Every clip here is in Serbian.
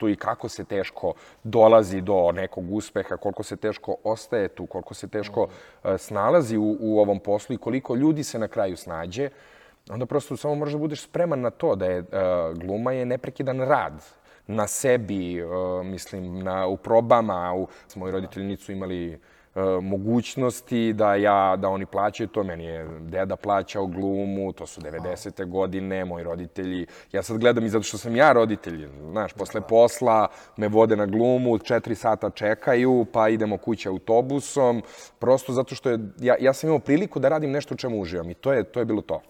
tu i kako se teško dolazi do nekog uspeha, koliko se teško ostaje tu, koliko se teško uh, snalazi u, u ovom poslu i koliko ljudi se na kraju snađe, onda prosto samo moraš da budeš spreman na to da je uh, gluma je neprekidan rad na sebi, uh, mislim, na, u probama. U, moji roditelji nisu imali mogućnosti da ja da oni plaćaju to meni je deda plaćao glumu to su 90. godine moji roditelji ja sad gledam i zato što sam ja roditelj znaš posle posla me vode na glumu 4 sata čekaju pa idemo kući autobusom prosto zato što je ja ja sam imao priliku da radim nešto u čemu uživam i to je to je bilo to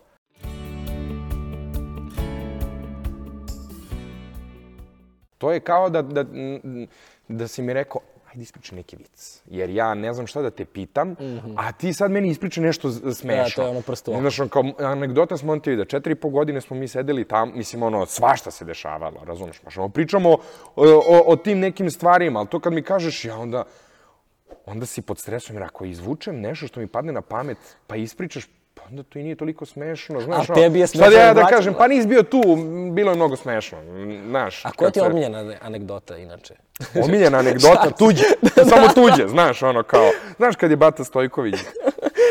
To je kao da, da, da si mi rekao, ajde ispričaj neki vic. Jer ja ne znam šta da te pitam, mm -hmm. a ti sad meni ispričaj nešto smešno. Ja, to je ono prsto. Znaš, on kao anegdota smo on ti vidio. Četiri i po godine smo mi sedeli tamo, mislim, ono, svašta se dešavalo, razumeš? Možemo pričamo o, o, o tim nekim stvarima, ali to kad mi kažeš, ja onda, onda si pod stresom, jer ako izvučem nešto što mi padne na pamet, pa ispričaš, pa onda to i nije toliko smešno, znaš. A tebi je smešno. Sad ja da kažem, pa nisi bio tu, bilo je mnogo smešno, znaš. A koja ti je omiljena anegdota, inače? Omiljena anegdota, tuđe, samo tuđe, znaš, ono kao, znaš kad je Bata Stojković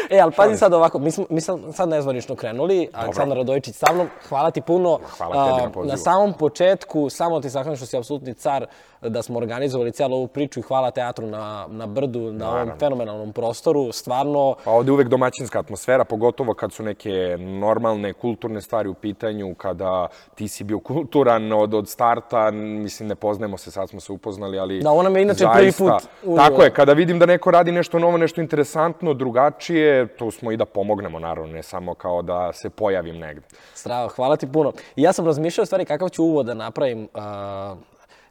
E, ali pazi sad ovako, mi smo, mi smo sad nezvanično krenuli, Aleksandar Radojičić sa mnom, hvala ti puno. Hvala tebi na pozivu. Na samom početku, samo ti zahvalim što si apsolutni car da smo organizovali cijelu ovu priču i hvala teatru na, na Brdu, na Naravno. ovom fenomenalnom prostoru. Stvarno... Pa ovde je uvek domaćinska atmosfera, pogotovo kad su neke normalne, kulturne stvari u pitanju, kada ti si bio kulturan od, od starta, mislim, ne poznajemo se, sad smo se upoznali, ali... Da, ona me inače zaista, prvi put... U... Tako je, kada vidim da neko radi nešto novo, nešto interesantno, drugačije, tu smo i da pomognemo, naravno, ne samo kao da se pojavim negde. Strava, hvala ti puno. I ja sam razmišljao stvari kakav ću uvod da napravim uh,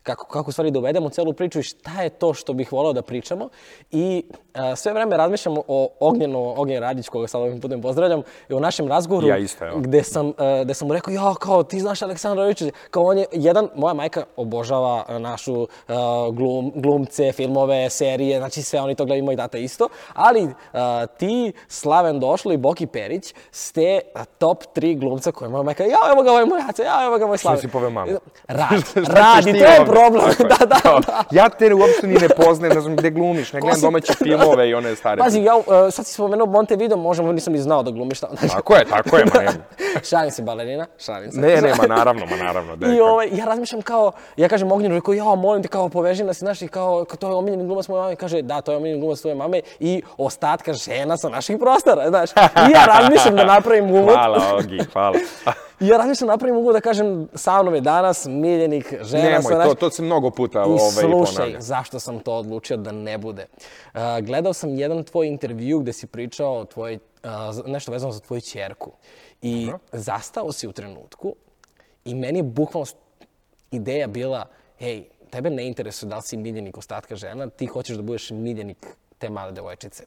kako, kako stvari da uvedemo celu priču i šta je to što bih volao da pričamo. I a, sve vreme razmišljam o Ognjenu, Ognjen Radić, koga sad ovim putem pozdravljam, i o našem razgovoru ja isto, evo. gde sam, a, gde sam mu rekao, ja, kao, ti znaš Aleksandra Radovića, kao on je jedan, moja majka obožava našu a, glum, glumce, filmove, serije, znači sve oni to gledaju, moj data isto, ali a, ti, Slaven Došlo i Boki Perić ste top 3 glumca koje moja majka, ja, evo ga ovaj moj Aca, ja, evo ga moj Slaven. Što si poveo malo? Rad, rad, i to je problem. da, da, da. Ja te uopšte ni ne poznajem, ne znam gde glumiš, ne gledam domaće filmove i one stare. Pazi, ja uh, sad si spomenuo Montevideo, možemo, nisam ni znao da glumiš tamo. tako je, tako je, ma nema. šalim se, balerina, šalim se. Ne, ne, ma naravno, ma naravno. Da I ovaj, ja razmišljam kao, ja kažem Ognjenu, rekao, ja, molim te, kao, poveži nas, znaš, i kao, to je omiljeni glumac moje mame, kaže, da, to je omiljeni glumac tvoje mame i ostatka žena sa naših prostora, znaš. I ja razmišljam da napravim uvod. Hvala, Ogi, hvala. I ja razmišljam napravim mogu da kažem sa mnom je danas miljenik žena Nemoj, sa naš... to, to se mnogo puta I ovaj, slušaj, ponavlja. zašto sam to odlučio da ne bude. Uh, gledao sam jedan tvoj intervju gde si pričao tvoj, uh, nešto vezano za tvoju čerku. I Aha. zastao si u trenutku i meni je bukvalno ideja bila, hej, tebe ne interesuje da li si miljenik ostatka žena, ti hoćeš da budeš miljenik te male devojčice.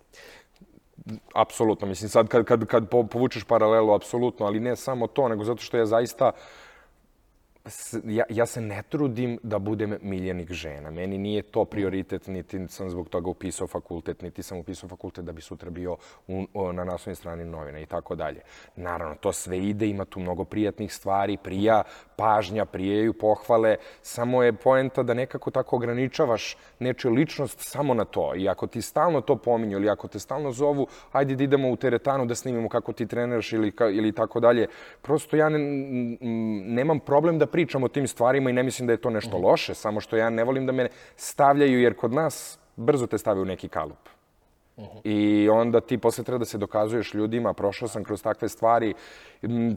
Apsolutno, mislim sad kad, kad, kad povučeš paralelu, apsolutno, ali ne samo to, nego zato što ja zaista ja, ja se ne trudim da budem miljenik žena. Meni nije to prioritet, niti sam zbog toga upisao fakultet, niti sam upisao fakultet da bi sutra bio u, o, na naslovnoj strani novina i tako dalje. Naravno, to sve ide, ima tu mnogo prijatnih stvari, prija, pažnja, prijeju, pohvale. Samo je poenta da nekako tako ograničavaš nečiju ličnost samo na to. I ako ti stalno to pominju ili ako te stalno zovu, ajde da idemo u teretanu da snimimo kako ti treniraš ili, ili tako dalje. Prosto ja ne, nemam problem da pričam o tim stvarima i ne mislim da je to nešto mm. loše, samo što ja ne volim da me stavljaju, jer kod nas brzo te stavaju u neki kalup. -hmm. I onda ti posle treba da se dokazuješ ljudima, prošao sam kroz takve stvari,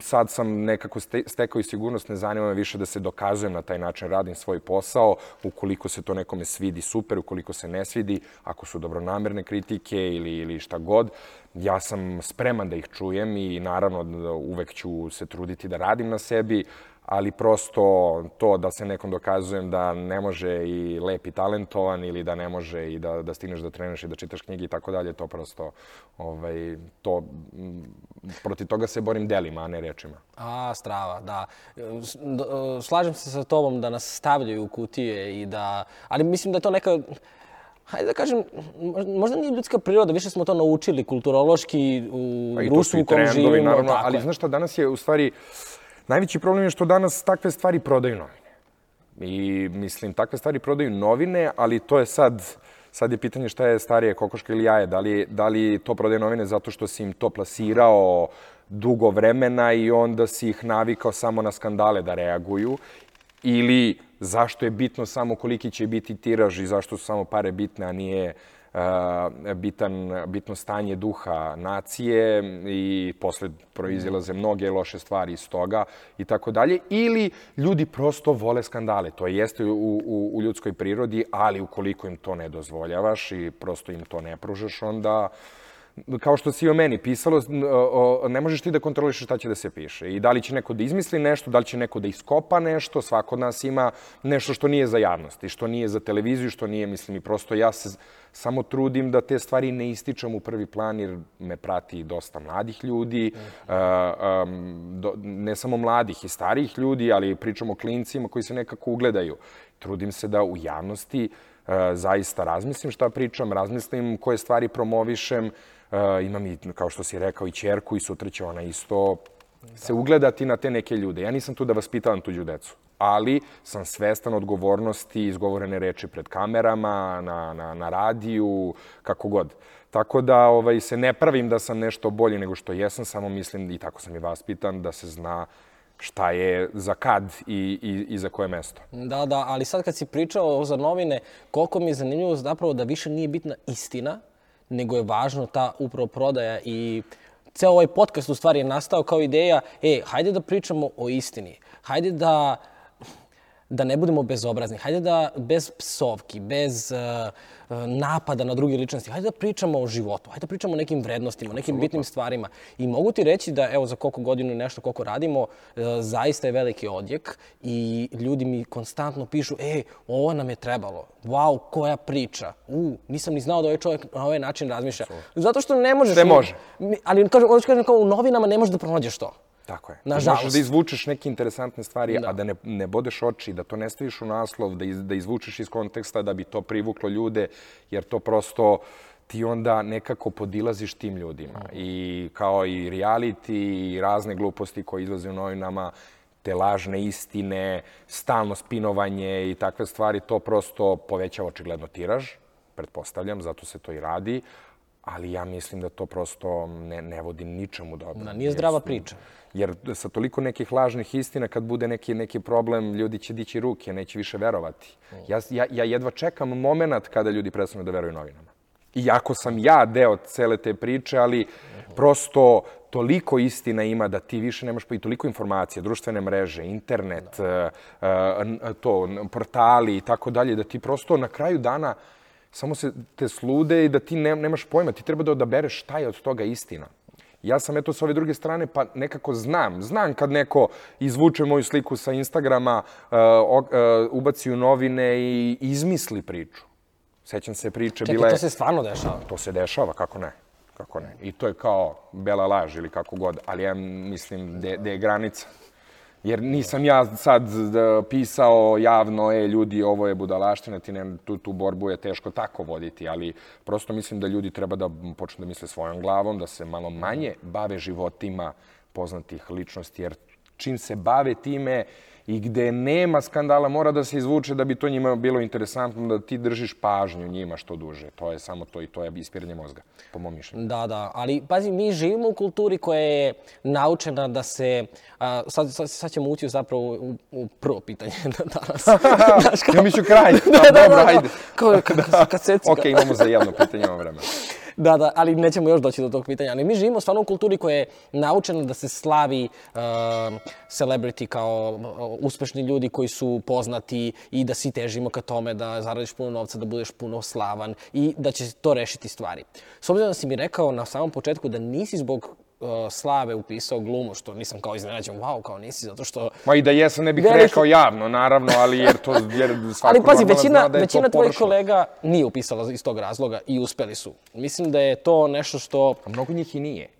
sad sam nekako stekao i sigurnost, ne zanima me više da se dokazujem na taj način, radim svoj posao, ukoliko se to nekome svidi, super, ukoliko se ne svidi, ako su dobronamerne kritike ili, ili šta god, ja sam spreman da ih čujem i naravno da uvek ću se truditi da radim na sebi, ali prosto to da se nekom dokazujem da ne može i lep i talentovan ili da ne može i da, da stigneš da treneš i da čitaš knjige i tako dalje, to prosto, ovaj, to, protiv toga se borim delima, a ne rečima. A, strava, da. Slažem se sa tobom da nas stavljaju u kutije i da, ali mislim da je to neka, hajde da kažem, možda nije ljudska priroda, više smo to naučili kulturološki u društvu u kom živimo. Naravno, ali znaš šta, danas je u stvari, uh, Najveći problem je što danas takve stvari prodaju novine. I mislim, takve stvari prodaju novine, ali to je sad, sad je pitanje šta je starije, kokoška ili jaje. Da li, da li to prodaje novine zato što si im to plasirao dugo vremena i onda si ih navikao samo na skandale da reaguju ili zašto je bitno samo koliki će biti tiraž i zašto su samo pare bitne, a nije bitan, bitno stanje duha nacije i posle proizilaze mnoge loše stvari iz toga i tako dalje. Ili ljudi prosto vole skandale. To jeste u, u, u ljudskoj prirodi, ali ukoliko im to ne dozvoljavaš i prosto im to ne pružaš, onda kao što si o meni pisalo, ne možeš ti da kontrolišeš šta će da se piše. I da li će neko da izmisli nešto, da li će neko da iskopa nešto, svako od nas ima nešto što nije za javnost i što nije za televiziju, što nije, mislim, i prosto ja se samo trudim da te stvari ne ističem u prvi plan, jer me prati dosta mladih ljudi, ne samo mladih i starijih ljudi, ali pričamo o klincima koji se nekako ugledaju. Trudim se da u javnosti zaista razmislim šta pričam, razmislim koje stvari promovišem, Uh, imam i, kao što si rekao, i čerku i sutra će ona isto se ugledati na te neke ljude. Ja nisam tu da vaspitavam tuđu decu, ali sam svestan odgovornosti izgovorene reči pred kamerama, na, na, na radiju, kako god. Tako da ovaj, se ne pravim da sam nešto bolji nego što jesam, samo mislim, i tako sam i vaspitan, da se zna šta je za kad i, i, i za koje mesto. Da, da, ali sad kad si pričao za novine, koliko mi je zanimljivo zapravo da više nije bitna istina, nego je važno ta upravo prodaja i ceo ovaj podcast u stvari je nastao kao ideja, e, hajde da pričamo o istini, hajde da da ne budemo bezobrazni, hajde da bez psovki, bez uh, napada na druge ličnosti, hajde da pričamo o životu, hajde da pričamo o nekim vrednostima, o nekim bitnim stvarima. I mogu ti reći da, evo, za koliko godinu nešto koliko radimo, uh, zaista je veliki odjek i ljudi mi konstantno pišu, e, ovo nam je trebalo, wow, koja priča, u, nisam ni znao da ovaj čovjek na ovaj način razmišlja. Zato što ne možeš... Sve može. Ali, kažem, kažem, kao u novinama ne možeš da pronađeš to. Tako je. Nažalost. Možeš da izvučeš neke interesantne stvari, da. a da ne, ne bodeš oči, da to ne staviš u naslov, da, iz, da izvučeš iz konteksta da bi to privuklo ljude, jer to prosto ti onda nekako podilaziš tim ljudima. Mm. I kao i reality i razne gluposti koje izlaze u novinama, te lažne istine, stalno spinovanje i takve stvari, to prosto povećava očigledno tiraž, pretpostavljam, zato se to i radi, ali ja mislim da to prosto ne, ne vodi ničemu dobro. Da, nije zdrava priča. Jer sa toliko nekih lažnih istina, kad bude neki, neki problem, ljudi će dići ruke, neće više verovati. Ja, ja, ja jedva čekam moment kada ljudi prestanu da veruju novinama. Iako sam ja deo cele te priče, ali prosto toliko istina ima da ti više nemaš pa i toliko informacija, društvene mreže, internet, da. to, portali i tako dalje, da ti prosto na kraju dana samo se te slude i da ti ne, nemaš pojma. Ti treba da odabereš šta je od toga istina. Ja sam eto s ove druge strane, pa nekako znam. Znam kad neko izvuče moju sliku sa Instagrama, uh, uh, ubaci u novine i izmisli priču. Sećam se priče, Čekaj, bila je... to se stvarno dešava? To se dešava, kako ne? Kako ne? I to je kao bela laž ili kako god, ali ja mislim da je granica. Jer nisam ja sad pisao javno, e, ljudi, ovo je budalaština, ti ne, tu, tu borbu je teško tako voditi, ali prosto mislim da ljudi treba da počnu da misle svojom glavom, da se malo manje bave životima poznatih ličnosti, jer čim se bave time, i gde nema skandala mora da se izvuče da bi to njima bilo interesantno, da ti držiš pažnju njima što duže. To je samo to i to je ispiranje mozga, po mom mišljenju. Da, da, ali pazi, mi živimo u kulturi koja je naučena da se... A, sad, sad, sad ćemo ući zapravo u, u prvo pitanje danas. Znaš, kao... Ja mislю kraj. da, da, da, da, ajde. Kao, kad, kad, kad ok, imamo za jedno pitanje, imamo vremena. Da, da, ali nećemo još doći do tog pitanja. Ali mi živimo stvarno u kulturi koja je naučena da se slavi uh, celebrity kao uh, uspešni ljudi koji su poznati i da svi težimo ka tome da zaradiš puno novca, da budeš puno slavan i da će to rešiti stvari. S obzirom da si mi rekao na samom početku da nisi zbog slave upisao glumu, što nisam kao iznenađen, wow, kao nisi, zato što... Ma i da jesam, ne bih Vereš... rekao javno, naravno, ali jer to, jer svako Ali pazi, većina, da većina tvojih kolega nije upisala iz tog razloga i uspeli su. Mislim da je to nešto što... A mnogo njih i nije.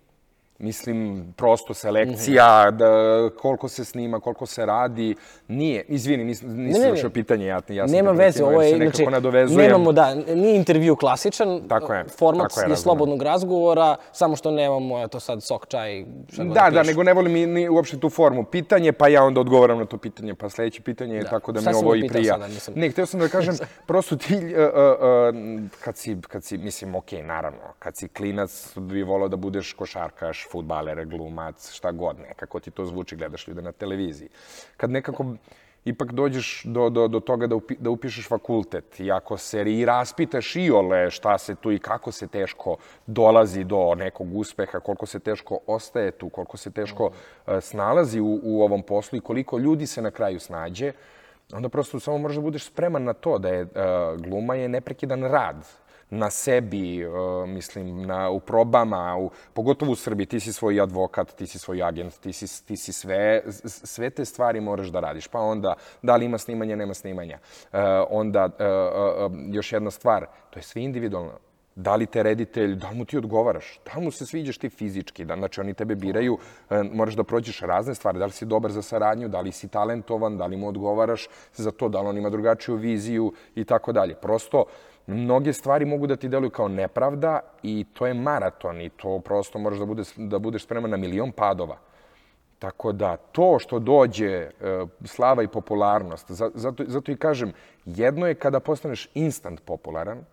Mislim, prosto selekcija, da, koliko se snima, koliko se radi, nije, izvini, nis, nisam Ne, ne, pitanje, ja, ja sam Nema veze, ovo je, znači, nadovezujem. nemamo, da, nije intervju klasičan, Tako je, format tako je, je, slobodnog razgovora, samo što nemamo, eto sad, sok, čaj, šta god Da, da, pišu. nego ne volim ni, ni uopšte tu formu pitanje, pa ja onda odgovaram na to pitanje, pa sledeće pitanje je Da. tako da mi ovo i prija. sada, nisam- Ne, hteo sam da kažem, prosto ti, uh, uh, uh, kad, si, kad si, mislim, okej, naravno, kad si klinac bi volao da budeš košarkaš, futbaler, glumac, šta god, nekako ti to zvuči, gledaš ljude na televiziji. Kad nekako ipak dođeš do, do, do toga da, upi, da upišeš fakultet i ako se i raspitaš i ole šta se tu i kako se teško dolazi do nekog uspeha, koliko se teško ostaje tu, koliko se teško uh, snalazi u, u ovom poslu i koliko ljudi se na kraju snađe, onda prosto samo moraš da budeš spreman na to da je uh, gluma je neprekidan rad na sebi, uh, mislim, na, u probama, u, pogotovo u Srbiji, ti si svoj advokat, ti si svoj agent, ti si, ti si sve, sve te stvari moraš da radiš. Pa onda, da li ima snimanja, nema snimanja. Uh, onda, uh, uh, uh, još jedna stvar, to je sve individualno. Da li te reditelj, da li mu ti odgovaraš, da li mu se sviđaš ti fizički, da, znači oni tebe biraju, e, moraš da prođeš razne stvari, da li si dobar za saradnju, da li si talentovan, da li mu odgovaraš za to, da li on ima drugačiju viziju i tako dalje. Prosto, mnoge stvari mogu da ti deluju kao nepravda i to je maraton i to prosto moraš da, bude, da budeš spreman na milion padova. Tako da, to što dođe, e, slava i popularnost, za- zato, zato i kažem, jedno je kada postaneš instant popularan,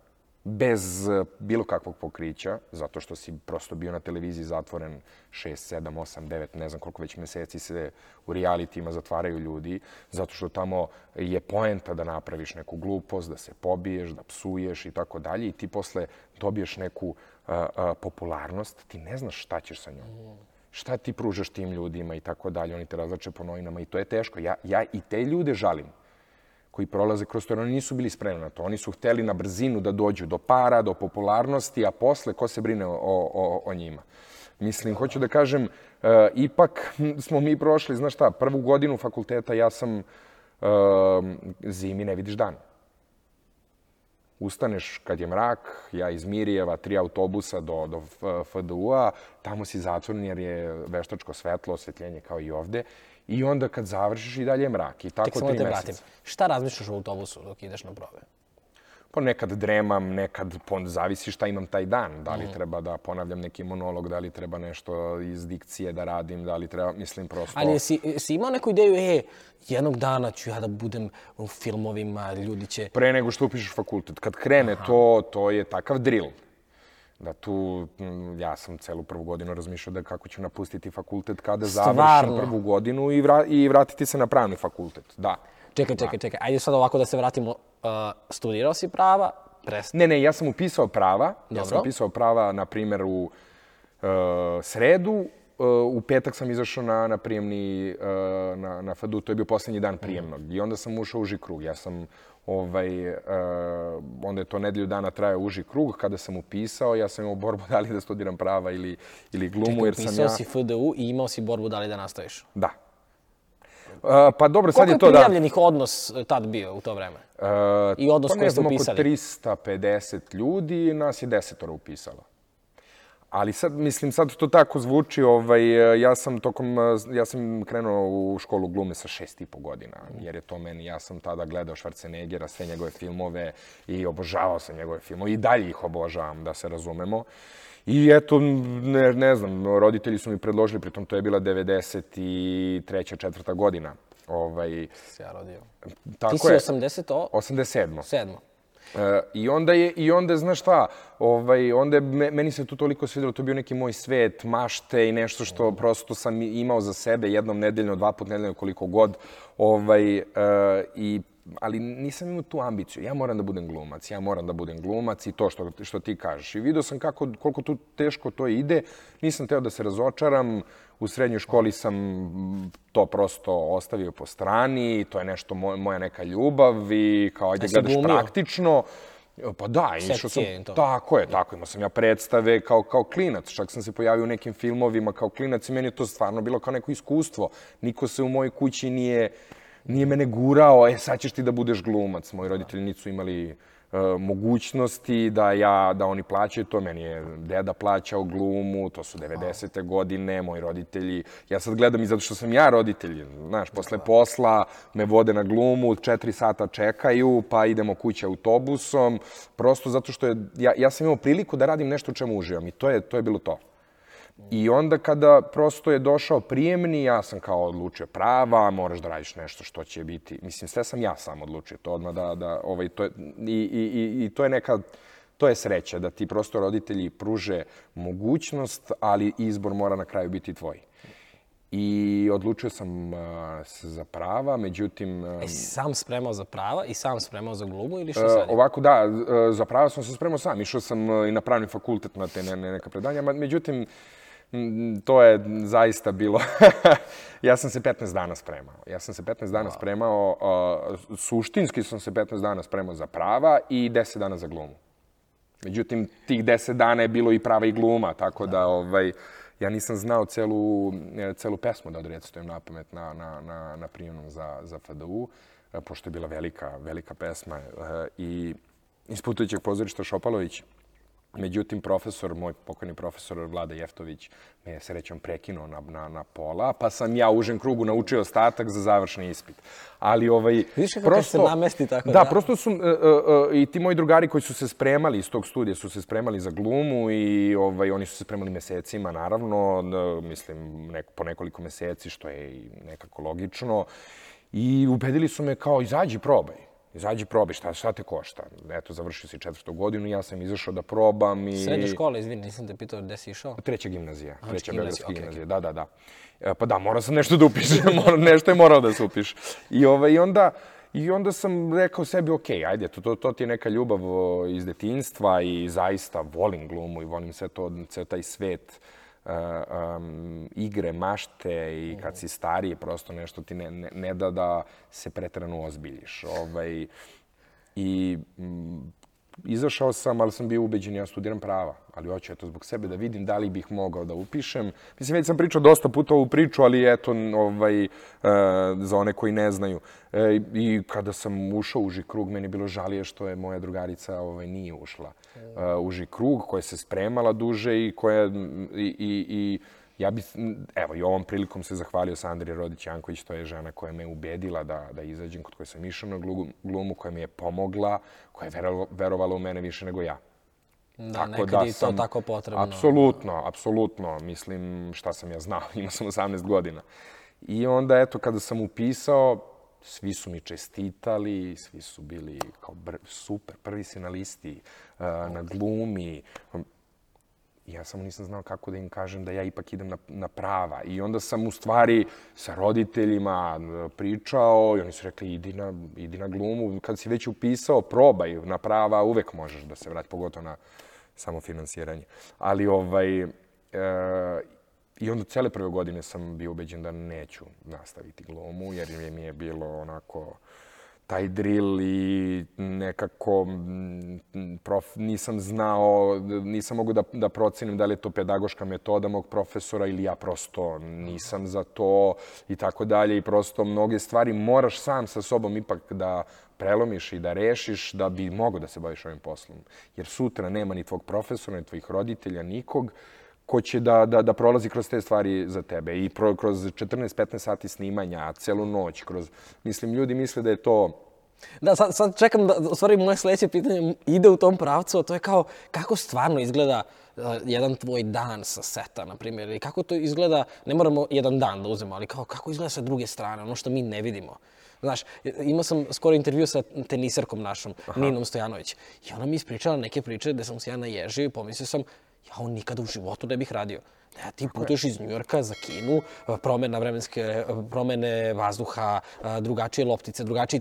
bez e, bilo kakvog pokrića, zato što si prosto bio na televiziji zatvoren 6, 7, 8, 9, ne znam koliko već meseci se u realitima zatvaraju ljudi, zato što tamo je poenta da napraviš neku glupost, da se pobiješ, da psuješ i tako dalje i ti posle dobiješ neku a, a, popularnost, ti ne znaš šta ćeš sa njom šta ti pružaš tim ljudima i tako dalje, oni te razlače po novinama i to je teško. Ja, ja i te ljude žalim koji prolaze kroz to, oni nisu bili spremni na to. Oni su hteli na brzinu da dođu do para, do popularnosti, a posle ko se brine o, o, o njima. Mislim, hoću da kažem, e, ipak smo mi prošli, znaš šta, prvu godinu fakulteta ja sam e, zimi ne vidiš dan. Ustaneš kad je mrak, ja iz Mirijeva, tri autobusa do, do FDU-a, tamo si zatvoren jer je veštačko svetlo, osvetljenje kao i ovde. I onda kad završiš i dalje je mrak. I tako Tek samo da tri te meseca. vratim. Šta razmišljaš u autobusu dok ideš na probe? Pa nekad dremam, nekad pon, zavisi šta imam taj dan. Da li treba da ponavljam neki monolog, da li treba nešto iz dikcije da radim, da li treba, mislim prosto... Ali jesi, jesi imao neku ideju, e, jednog dana ću ja da budem u filmovima, ljudi će... Pre nego što upišeš fakultet. Kad krene to, to je takav drill. Da tu, mm, ja sam celu prvu godinu razmišljao da kako ću napustiti fakultet kada završim Stvarno? prvu godinu i, vra, i vratiti se na pravni fakultet. Da. Čekaj, čekaj, čekaj. Ajde sad ovako da se vratimo. Uh, studirao si prava, pres... Ne, ne, ja sam upisao prava. Ja Dobro. sam upisao prava, na primjer, u uh, sredu. Uh, u petak sam izašao na, na prijemni uh, na, na FADU, to je bio poslednji dan prijemnog. I onda sam ušao u uži krug. Ja sam, ovaj, uh, onda je to nedelju dana trajao uži krug. Kada sam upisao, ja sam imao borbu da li da studiram prava ili, ili glumu, jer sam ja... si FDU i imao si borbu da li da nastaviš. Da. Uh, pa dobro, sad Koliko je je to da... prijavljenih odnos e, tad bio u to vreme? Uh, I odnos pa koji ne ste znam, oko upisali? 350 ljudi, nas je desetoro upisalo. Ali sad, mislim, sad to tako zvuči, ovaj, ja sam tokom, ja sam krenuo u školu glume sa šest i po godina, jer je to meni, ja sam tada gledao Schwarzeneggera, sve njegove filmove i obožavao sam njegove filmove i dalje ih obožavam, da se razumemo. I eto, ne, ne znam, roditelji su mi predložili, pritom to je bila 93. četvrta godina. Ovaj, Si ja rodio. tako Ti si je. 87. 87. E, I onda je, i onda, znaš šta, ovaj, onda je, me- meni se to toliko svidelo, to je bio neki moj svet, mašte i nešto što prosto sam imao za sebe jednom nedeljno, dva put nedeljno, koliko god. Ovaj, e, i, ali nisam imao tu ambiciju. Ja moram da budem glumac, ja moram da budem glumac i to što, što ti kažeš. I vidio sam kako, koliko tu teško to ide. Nisam teo da se razočaram. U srednjoj školi sam to prosto ostavio po strani. To je nešto moj, moja neka ljubav i kao ajde gledaš glumio? praktično. Pa da, išao sam, to. tako je, tako, imao sam ja predstave kao, kao klinac, čak sam se pojavio u nekim filmovima kao klinac i meni je to stvarno bilo kao neko iskustvo. Niko se u mojoj kući nije, Nije mene gurao, e, sad ćeš ti da budeš glumac. Moji roditelji nisu imali mogućnosti da ja da oni plaćaju to. Meni je deda plaćao glumu to su 90. godine moji roditelji. Ja sad gledam i zato što sam ja roditelj znaš posle posla me vode na glumu 4 sata čekaju pa idemo kući autobusom prosto zato što je ja ja sam imao priliku da radim nešto u čemu uživam i to je to je bilo to I onda kada prosto je došao prijemni, ja sam kao odlučio prava, moraš da radiš nešto što će biti, mislim, sve sam ja sam odlučio to odmah da, da ovaj, to je, i, i, i, i to je neka, to je sreća, da ti prosto roditelji pruže mogućnost, ali izbor mora na kraju biti tvoj. I odlučio sam uh, za prava, međutim... Uh, E, sam spremao za prava i sam spremao za glumu ili što sad? Uh, ovako, da, uh, za prava sam se spremao sam. Išao sam uh, i na pravni fakultet na te ne, ne, neka predanja. Međutim, m, to je zaista bilo... ja sam se 15 dana spremao. Ja sam se 15 dana spremao, uh, suštinski sam se 15 dana spremao za prava i 10 dana za glumu. Međutim, tih 10 dana je bilo i prava i gluma, tako da, ovaj, ja nisam znao celu, e, celu pesmu da odrecitujem na pamet na, na, na, na prijemnom za, za FDU, e, pošto je bila velika, velika pesma. e, I iz putujućeg pozorišta Šopalović, Međutim, profesor, moj pokojni profesor Vlada Jeftović me je srećom prekinuo na, na, na pola, pa sam ja u užem krugu naučio ostatak za završni ispit. Ali ovaj... Vidiš kako kad se namesti tako, da? da? prosto su uh, uh, uh, i ti moji drugari koji su se spremali iz tog studija, su se spremali za glumu i ovaj, oni su se spremali mesecima, naravno, n- mislim, nek, po nekoliko meseci, što je i nekako logično. I ubedili su me kao, izađi, probaj. Izađi, probaj, šta, šta te košta? Eto, završio si četvrtu godinu, ja sam izašao da probam i... Srednja škola, izvini, nisam te pitao gde si išao. Treća gimnazija, treća gimnazija, okej, gimnazija, da, da, da. E, pa da, morao sam nešto da upišem, nešto je morao da se upiše. I, ovaj, i, onda, I onda sam rekao sebi, ok, ajde, to, to, to ti je neka ljubav iz detinjstva i zaista volim glumu i volim sve to, ceo taj svet uh, um, igre, mašte i kad si stariji, prosto nešto ti ne, ne, ne da da se pretrano ozbiljiš. Ovaj, I izašao sam, ali sam bio ubeđen, ja studiram prava. Ali hoću eto zbog sebe da vidim da li bih mogao da upišem. Mislim, već sam pričao dosta puta ovu priču, ali eto, ovaj, e, za one koji ne znaju. E, I kada sam ušao u uži krug, meni je bilo žalije što je moja drugarica ovaj, nije ušla e, u uži krug, koja se spremala duže i koja... I, i, i Ja bih, evo, i ovom prilikom se zahvalio Sandri Rodić-Janković, to je žena koja me ubedila da, da izađem, kod koje sam išao na glumu, koja mi je pomogla, koja je vero- verovala u mene više nego ja. Da, nekad je i to tako potrebno. Apsolutno, apsolutno. Mislim, šta sam ja znao, imao sam 18 godina. I onda, eto, kada sam upisao, svi su mi čestitali, svi su bili kao br super, prvi si na listi, uh, na glumi. Ja samo nisam znao kako da im kažem da ja ipak idem na, na prava. I onda sam u stvari sa roditeljima pričao i oni su rekli idi na, idi na glumu. Kad si već upisao, probaj na prava, uvek možeš da se vrati, pogotovo na samofinansiranje. Ali ovaj, e, I onda cele prve godine sam bio ubeđen da neću nastaviti glumu, jer mi je bilo onako taj drill i nekako mm, prof, nisam znao, nisam mogu da, da procenim da li je to pedagoška metoda mog profesora ili ja prosto nisam za to i tako dalje. I prosto mnoge stvari moraš sam sa sobom ipak da prelomiš i da rešiš da bi mogo da se baviš ovim poslom. Jer sutra nema ni tvog profesora, ni tvojih roditelja, nikog ko će da, da, da prolazi kroz te stvari za tebe. I pro, kroz 14-15 sati snimanja, celu noć, kroz... Mislim, ljudi misle da je to... Da, sad, sad čekam da, u stvari, moje sledeće pitanje ide u tom pravcu, a to je kao, kako stvarno izgleda uh, jedan tvoj dan sa seta, na primjer, i kako to izgleda, ne moramo jedan dan da uzmemo, ali kao, kako izgleda sa druge strane, ono što mi ne vidimo. Znaš, imao sam skoro intervju sa tenisarkom našom, Aha. Ninom Stojanović, i ona mi ispričala neke priče gde sam se ja naježio i pomislio sam, ja ovo nikada u životu ne bih radio. Da ja ti putuješ iz Njujorka za Kinu, promena vremenske, promene vazduha, drugačije loptice, drugačije...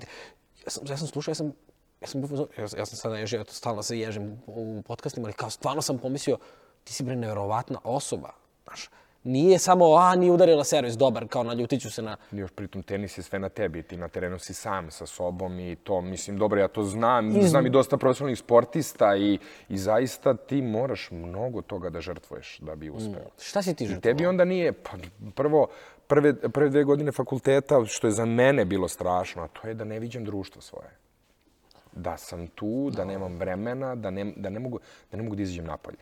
Ja sam, ja sam slušao, ja sam, ja sam, ja, ja sam sad naježio, eto, stalno se ježim u podcastima, ali kao stvarno sam pomislio, ti si bre nevjerovatna osoba. Znaš, nije samo, a, nije udarila servis, dobar, kao naljutit ću se na... Još pritom tenis je sve na tebi, ti na terenu si sam sa sobom i to, mislim, dobro, ja to znam, znam i dosta profesionalnih sportista i, i zaista ti moraš mnogo toga da žrtvuješ da bi uspeo. Šta si ti žrtvovao? tebi onda nije, pa, prvo, prve, prve dve godine fakulteta, što je za mene bilo strašno, a to je da ne viđem društvo svoje. Da sam tu, da nemam vremena, da ne, da ne, mogu, da ne mogu da izađem napolje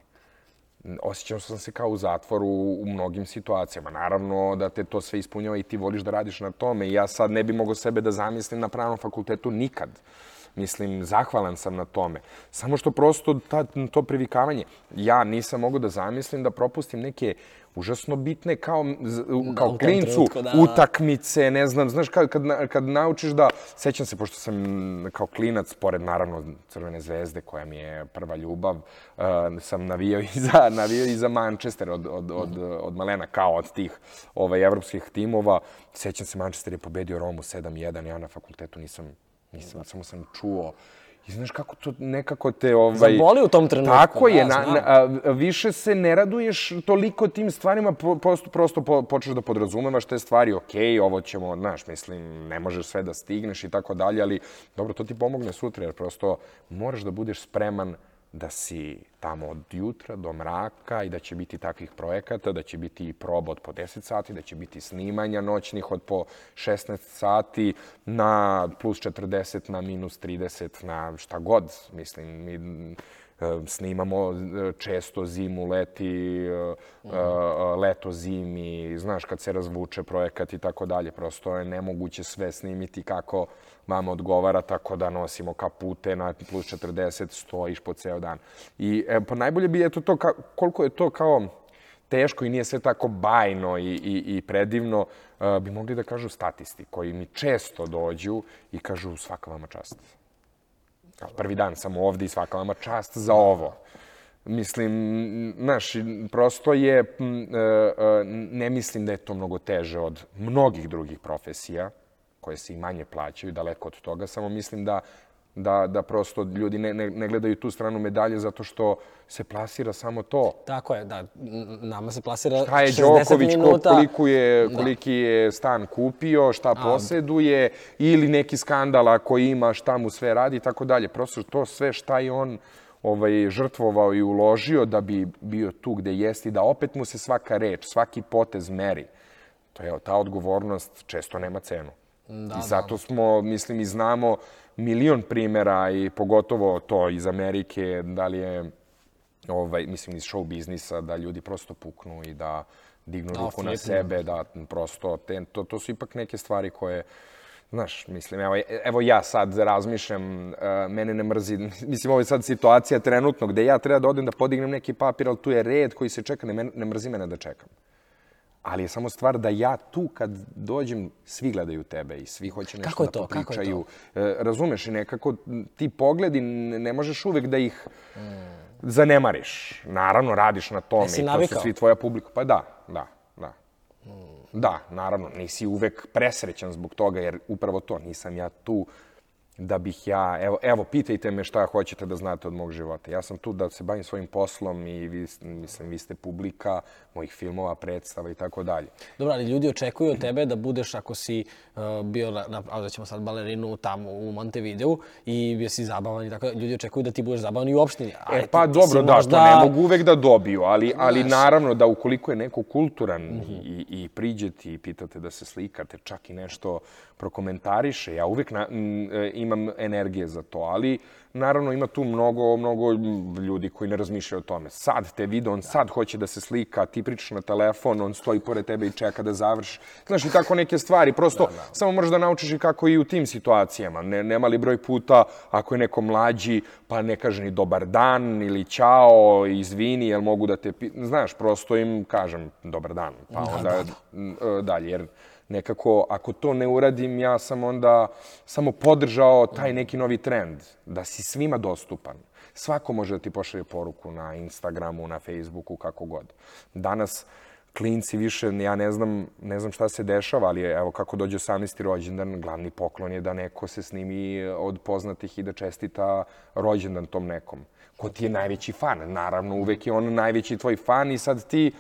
osjećam sam se kao u zatvoru u mnogim situacijama. Naravno da te to sve ispunjava i ti voliš da radiš na tome. Ja sad ne bi mogao sebe da zamislim na pravnom fakultetu nikad. Mislim, zahvalan sam na tome. Samo što prosto ta, to privikavanje, ja nisam mogao da zamislim da propustim neke užasno bitne kao, da, kao klincu da. utakmice, ne znam, znaš, kad, kad, kad naučiš da, sećam se, pošto sam kao klinac, pored naravno Crvene zvezde, koja mi je prva ljubav, uh, sam navijao i za, navijao i za Manchester od, od, od, od malena, kao od tih ovaj, evropskih timova. Sećam se, Manchester je pobedio Romu 7-1, ja na fakultetu nisam, nisam, samo sam čuo I znaš kako to nekako te... Ovaj, Zaboli u tom trenutku. Tako je. Da, na, na, a, više se ne raduješ toliko tim stvarima, prosto, prosto po, počneš da podrazumevaš te stvari. Ok, ovo ćemo, znaš, mislim, ne možeš sve da stigneš i tako dalje, ali dobro, to ti pomogne sutra, jer prosto moraš da budeš spreman da si tamo od jutra do mraka i da će biti takvih projekata, da će biti i proba od po 10 sati, da će biti snimanja noćnih od po 16 sati na plus 40, na minus 30, na šta god. Mislim, mi e, snimamo e, često zimu, leti, e, leto, zimi, znaš, kad se razvuče projekat i tako dalje. Prosto je nemoguće sve snimiti kako vama odgovara, tako da nosimo kapute na plus 40, stojiš po ceo dan. I e, pa najbolje bi eto to, ka, koliko je to kao teško i nije sve tako bajno i, i, i predivno, uh, bi mogli da kažu statisti koji mi često dođu i kažu svaka vama čast. Prvi dan sam ovde i svaka vama čast za ovo. Mislim, znaš, prosto je, e, e, ne mislim da je to mnogo teže od mnogih drugih profesija koje se i manje plaćaju, daleko od toga, samo mislim da da, da prosto ljudi ne, ne, ne gledaju tu stranu medalje zato što se plasira samo to. Tako je, da. Nama se plasira šta je 60 Đoković, minuta. Koliko je, da. koliki je stan kupio, šta A, poseduje, ili neki skandal ako ima, šta mu sve radi i tako dalje. Prosto to sve šta je on ovaj, žrtvovao i uložio da bi bio tu gde jeste i da opet mu se svaka reč, svaki potez meri. To je ta odgovornost često nema cenu. Da, I zato da. smo, mislim, i znamo milion primera i pogotovo to iz Amerike, da li je, ovaj, mislim, iz show biznisa, da ljudi prosto puknu i da dignu da, ruku na sebe, da prosto, te, to, to su ipak neke stvari koje, Znaš, mislim, evo, evo ja sad razmišljam, uh, mene ne mrzi, mislim, ovo je sad situacija trenutno gde ja treba da odem da podignem neki papir, ali tu je red koji se čeka, ne, ne mrzi mene da čekam ali je samo stvar da ja tu kad dođem, svi gledaju tebe i svi hoće nešto Kako je da to? popričaju. Kako je to? E, razumeš, i nekako ti pogledi ne možeš uvek da ih mm. zanemariš. Naravno, radiš na tome i to su svi tvoja publika. Pa da, da, da. Mm. Da, naravno, nisi uvek presrećan zbog toga, jer upravo to, nisam ja tu da bih ja, evo, evo, pitajte me šta hoćete da znate od mog života. Ja sam tu da se bavim svojim poslom i vi, mislim, vi ste publika mojih filmova, predstava i tako dalje. Dobro, ali ljudi očekuju od tebe da budeš, ako si uh, bio, na, na, da ćemo sad balerinu tamo u Montevideo i bio si zabavan i tako, ljudi očekuju da ti budeš zabavan i u opštini. e, pa ti, dobro, ti da, možda... to ne mogu uvek da dobiju, ali, ali naravno da ukoliko je neko kulturan mm -hmm. i, i priđe ti i pitate da se slikate, čak i nešto prokomentariše, ja uvek na, m, e, imam energije za to, ali naravno ima tu mnogo, mnogo ljudi koji ne razmišljaju o tome. Sad te vide, on sad hoće da se slika, ti pričaš na telefon, on stoji pored tebe i čeka da završi. Znaš, i tako neke stvari. Prosto, da, da. samo možeš da naučiš i kako i u tim situacijama. Ne, nema li broj puta, ako je neko mlađi, pa ne kaže ni dobar dan ili ćao, izvini, jel mogu da te... Znaš, prosto im kažem dobar dan, pa da, onda da, da. E, dalje. Jer nekako, ako to ne uradim, ja sam onda samo podržao taj neki novi trend, da si svima dostupan. Svako može da ti pošalje poruku na Instagramu, na Facebooku, kako god. Danas klinci više, ja ne znam, ne znam šta se dešava, ali evo kako dođe 18. rođendan, glavni poklon je da neko se snimi od poznatih i da čestita rođendan tom nekom. Ko ti je najveći fan? Naravno, uvek je on najveći tvoj fan i sad ti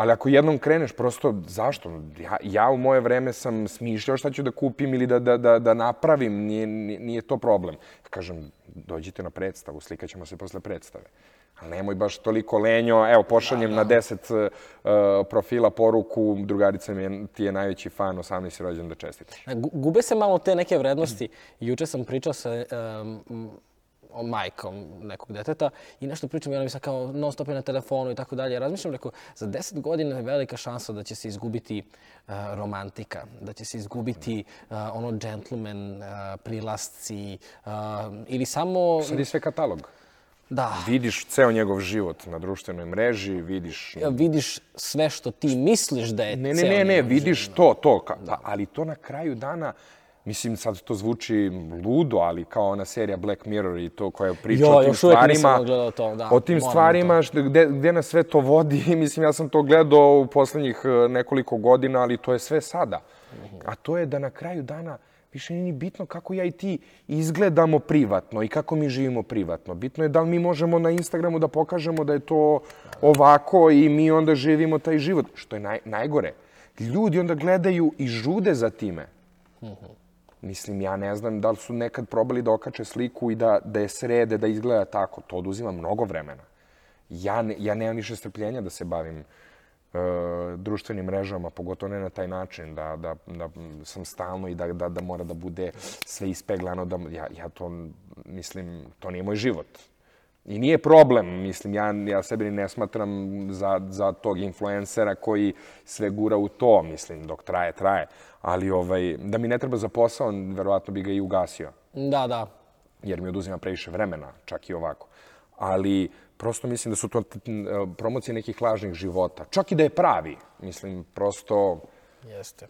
Ali ako jednom kreneš, prosto, zašto? Ja, ja u moje vreme sam smišljao šta ću da kupim ili da, da, da, da napravim, nije, nije to problem. Kažem, dođite na predstavu, slikaćemo se posle predstave. Ali nemoj baš toliko lenjo, evo, pošaljem na deset uh, profila poruku, drugarica mi je, ti je najveći fan, 18. rođen da čestitaš. Gu- Gube se malo te neke vrednosti. Juče sam pričao sa um, majkom nekog deteta i nešto pričam i ona mi sad kao non stop je na telefonu i tako dalje. Razmišljam, rekao, za deset godina je velika šansa da će se izgubiti uh, romantika, da će se izgubiti uh, ono gentleman, uh, prilasci uh, ili samo... Sad je sve katalog. Da, Vidiš ceo njegov život na društvenoj mreži, vidiš... vidiš sve što ti misliš da je Ne, ne, ceo ne, ne, njegov vidiš to, to. Ka, pa, ali to na kraju dana, mislim sad to zvuči ludo, ali kao ona serija Black Mirror i to koja priča Jo, o tim još uvek nisam stvarima. gledao to, da, o tim moram stvarima što, gde, gde nas sve to vodi. Mislim, ja sam to gledao u poslednjih e, nekoliko godina, ali to je sve sada. A to je da na kraju dana više nije ni bitno kako ja i ti izgledamo privatno i kako mi živimo privatno. Bitno je da li mi možemo na Instagramu da pokažemo da je to ovako i mi onda živimo taj život. Što je naj, najgore. Ljudi onda gledaju i žude za time. Mislim, ja ne znam da li su nekad probali da okače sliku i da, da je srede, da izgleda tako. To oduzima mnogo vremena. Ja, ne, ja nemam više strpljenja da se bavim e, društvenim mrežama, pogotovo ne na taj način, da, da, da sam stalno i da, da, da mora da bude sve ispeglano. Da, ja, ja to, mislim, to nije moj život. I nije problem, mislim, ja, ja sebi ni ne smatram za, za tog influencera koji sve gura u to, mislim, dok traje, traje. Ali ovaj, da mi ne treba za posao, verovatno bi ga i ugasio, Da, da. jer mi oduzima previše vremena, čak i ovako. Ali prosto mislim da su to t- promocije nekih lažnih života. Čak i da je pravi, mislim, prosto, Jeste.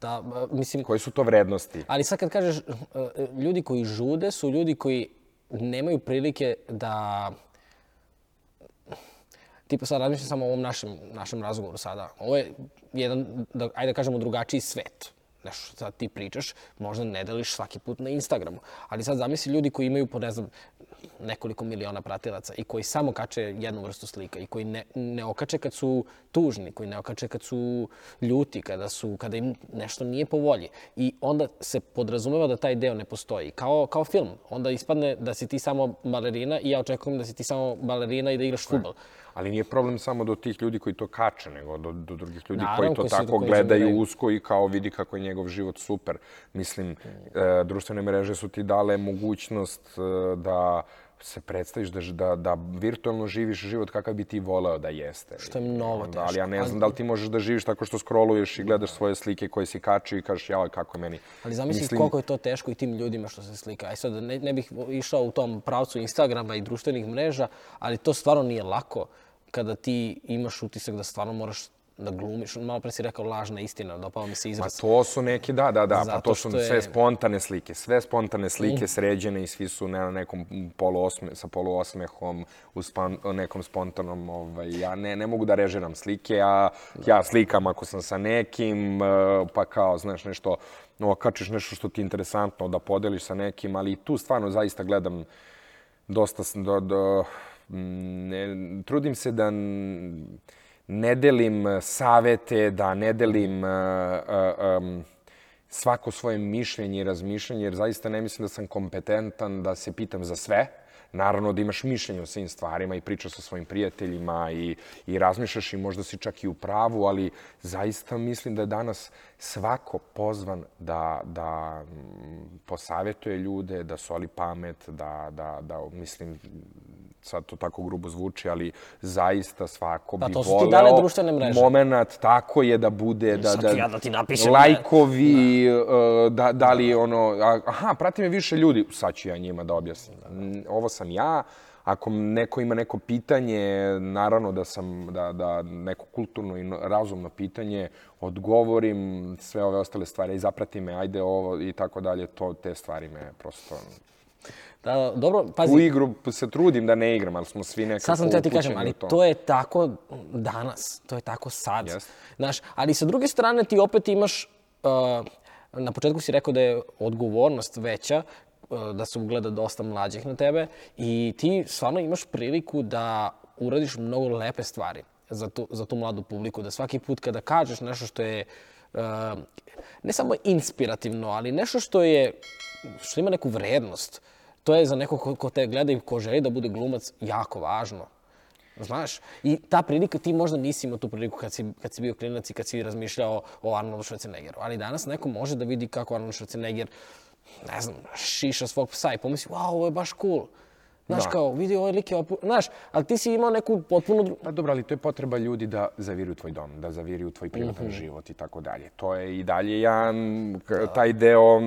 Da, mislim, koje su to vrednosti? ali sad kad kažeš uh, ljudi koji žude su ljudi koji nemaju prilike da tipa sad razmišljam samo o ovom našem, našem razgovoru sada. Ovo je jedan, da, ajde da kažemo, drugačiji svet. Nešto što sad ti pričaš, možda ne deliš svaki put na Instagramu. Ali sad zamisli ljudi koji imaju po, ne znam, nekoliko miliona pratilaca i koji samo kače jednu vrstu slika i koji ne, ne okače kad su tužni, koji ne okače kad su ljuti, kada, su, kada im nešto nije po volji. I onda se podrazumeva da taj deo ne postoji. Kao, kao film. Onda ispadne da si ti samo balerina i ja očekujem da si ti samo balerina i da igraš futbol. Ali nije problem samo do tih ljudi koji to kače, nego do, do drugih ljudi Naravno, koji to tako koji gledaju zaboravljaju. usko i kao vidi kako je njegov život super. Mislim, e, društvene mreže su ti dale mogućnost e, da se predstaviš da, da, da virtualno živiš život kakav bi ti voleo da jeste. Što je mnogo Onda, Ali ja ne teško. znam da li ti možeš da živiš tako što scrolluješ i gledaš svoje slike koje si kačio i kažeš jao kako je meni. Ali zamisli koliko je to teško i tim ljudima što se slika. Aj sad, ne, ne bih išao u tom pravcu Instagrama i društvenih mreža, ali to stvarno nije lako kada ti imaš utisak da stvarno moraš da glumiš. Malo pre si rekao lažna istina, dopao mi se Ma izraz. to su neki, da, da, da, pa to su je- sve spontane slike, sve spontane slike sređene i svi su ne, na nekom poluosme, sa poluosmehom, u span, nekom spontanom, ovaj, ja ne, ne mogu da režiram slike, ja, ja slikam ako sam sa nekim, eh, pa kao, znaš, nešto, no, okačiš nešto što ti je interesantno da podeliš sa nekim, ali tu stvarno zaista gledam dosta, do, do, mm, ne, trudim se da ne delim eh, savete, da ne delim uh, uh, um, svako svoje mišljenje i razmišljanje, jer zaista ne mislim da sam kompetentan da se pitam za sve. Naravno da imaš mišljenje o svim stvarima i pričaš sa svojim prijateljima i, i razmišljaš i možda si čak i u pravu, ali zaista mislim da je danas svako pozvan da, da posavetuje ljude, da soli pamet, da, da, da mislim, sad to tako grubo zvuči, ali zaista svako Pa bi voleo moment tako je da bude da Sad da ću ja da ti napišem, lajkovi uh, da da li ono a- aha prati me više ljudi sad ću ja njima da objasnim. Ovo sam ja ako neko ima neko pitanje naravno da sam da da neko kulturno i no- razumno pitanje odgovorim sve ove ostale stvari i zaprati me ajde ovo i tako dalje to te stvari me prosto Da, dobro, u pazi, igru se trudim da ne igram ali smo svi nekako sad sam te ti kažem, ali u to. to je tako danas, to je tako sad. Jeste. Znaš, ali sa druge strane ti opet imaš, uh, na početku si rekao da je odgovornost veća, uh, da se ugleda dosta mlađih na tebe i ti stvarno imaš priliku da uradiš mnogo lepe stvari za tu, za tu mladu publiku, da svaki put kada kažeš nešto što je uh, ne samo inspirativno, ali nešto što je što ima neku vrednost, To je za nekog ko, ko te gleda i ko želi da bude glumac jako važno. Znaš, i ta prilika, ti možda nisi imao tu priliku kad si, kad si bio klinac i kad si razmišljao o Arnoldu Schwarzeneggeru, ali danas neko može da vidi kako Arnold Schwarzenegger, ne znam, šiša svog psa i pomisli, wow, ovo je baš cool. Znaš, Da. kao, vidi, ovaj lik je opu... Znaš, ali ti si imao neku potpuno... Pa dobro, ali to je potreba ljudi da zaviruju tvoj dom, da zaviruju tvoj privatan Mhm. život i tako dalje. To je i dalje ja, taj deo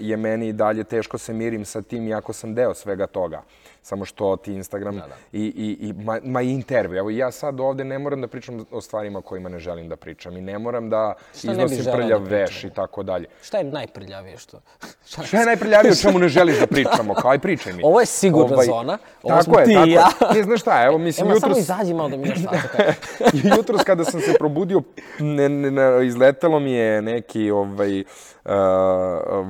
je meni i dalje teško se mirim sa tim, iako sam deo svega toga. Samo što ti Instagram i, i, i ma, ma i intervju. Evo ja sad ovde ne moram da pričam o stvarima o kojima ne želim da pričam i ne moram da Šta iznosim da prljav pričamo? veš i tako dalje. Šta je najprljavije što... Šta- Šta je najprljavije o čemu ne želiš da pričamo? Kao aj pričaj mi. Ovaj, Ovo je sigurna zona. Ovo tako je, ti tako ja. je. Ne, znaš šta, evo mislim samo jutros... izađi malo da mi još šta jutros kada sam se probudio, ne, ne, ne, izletelo mi je neki ovaj, uh,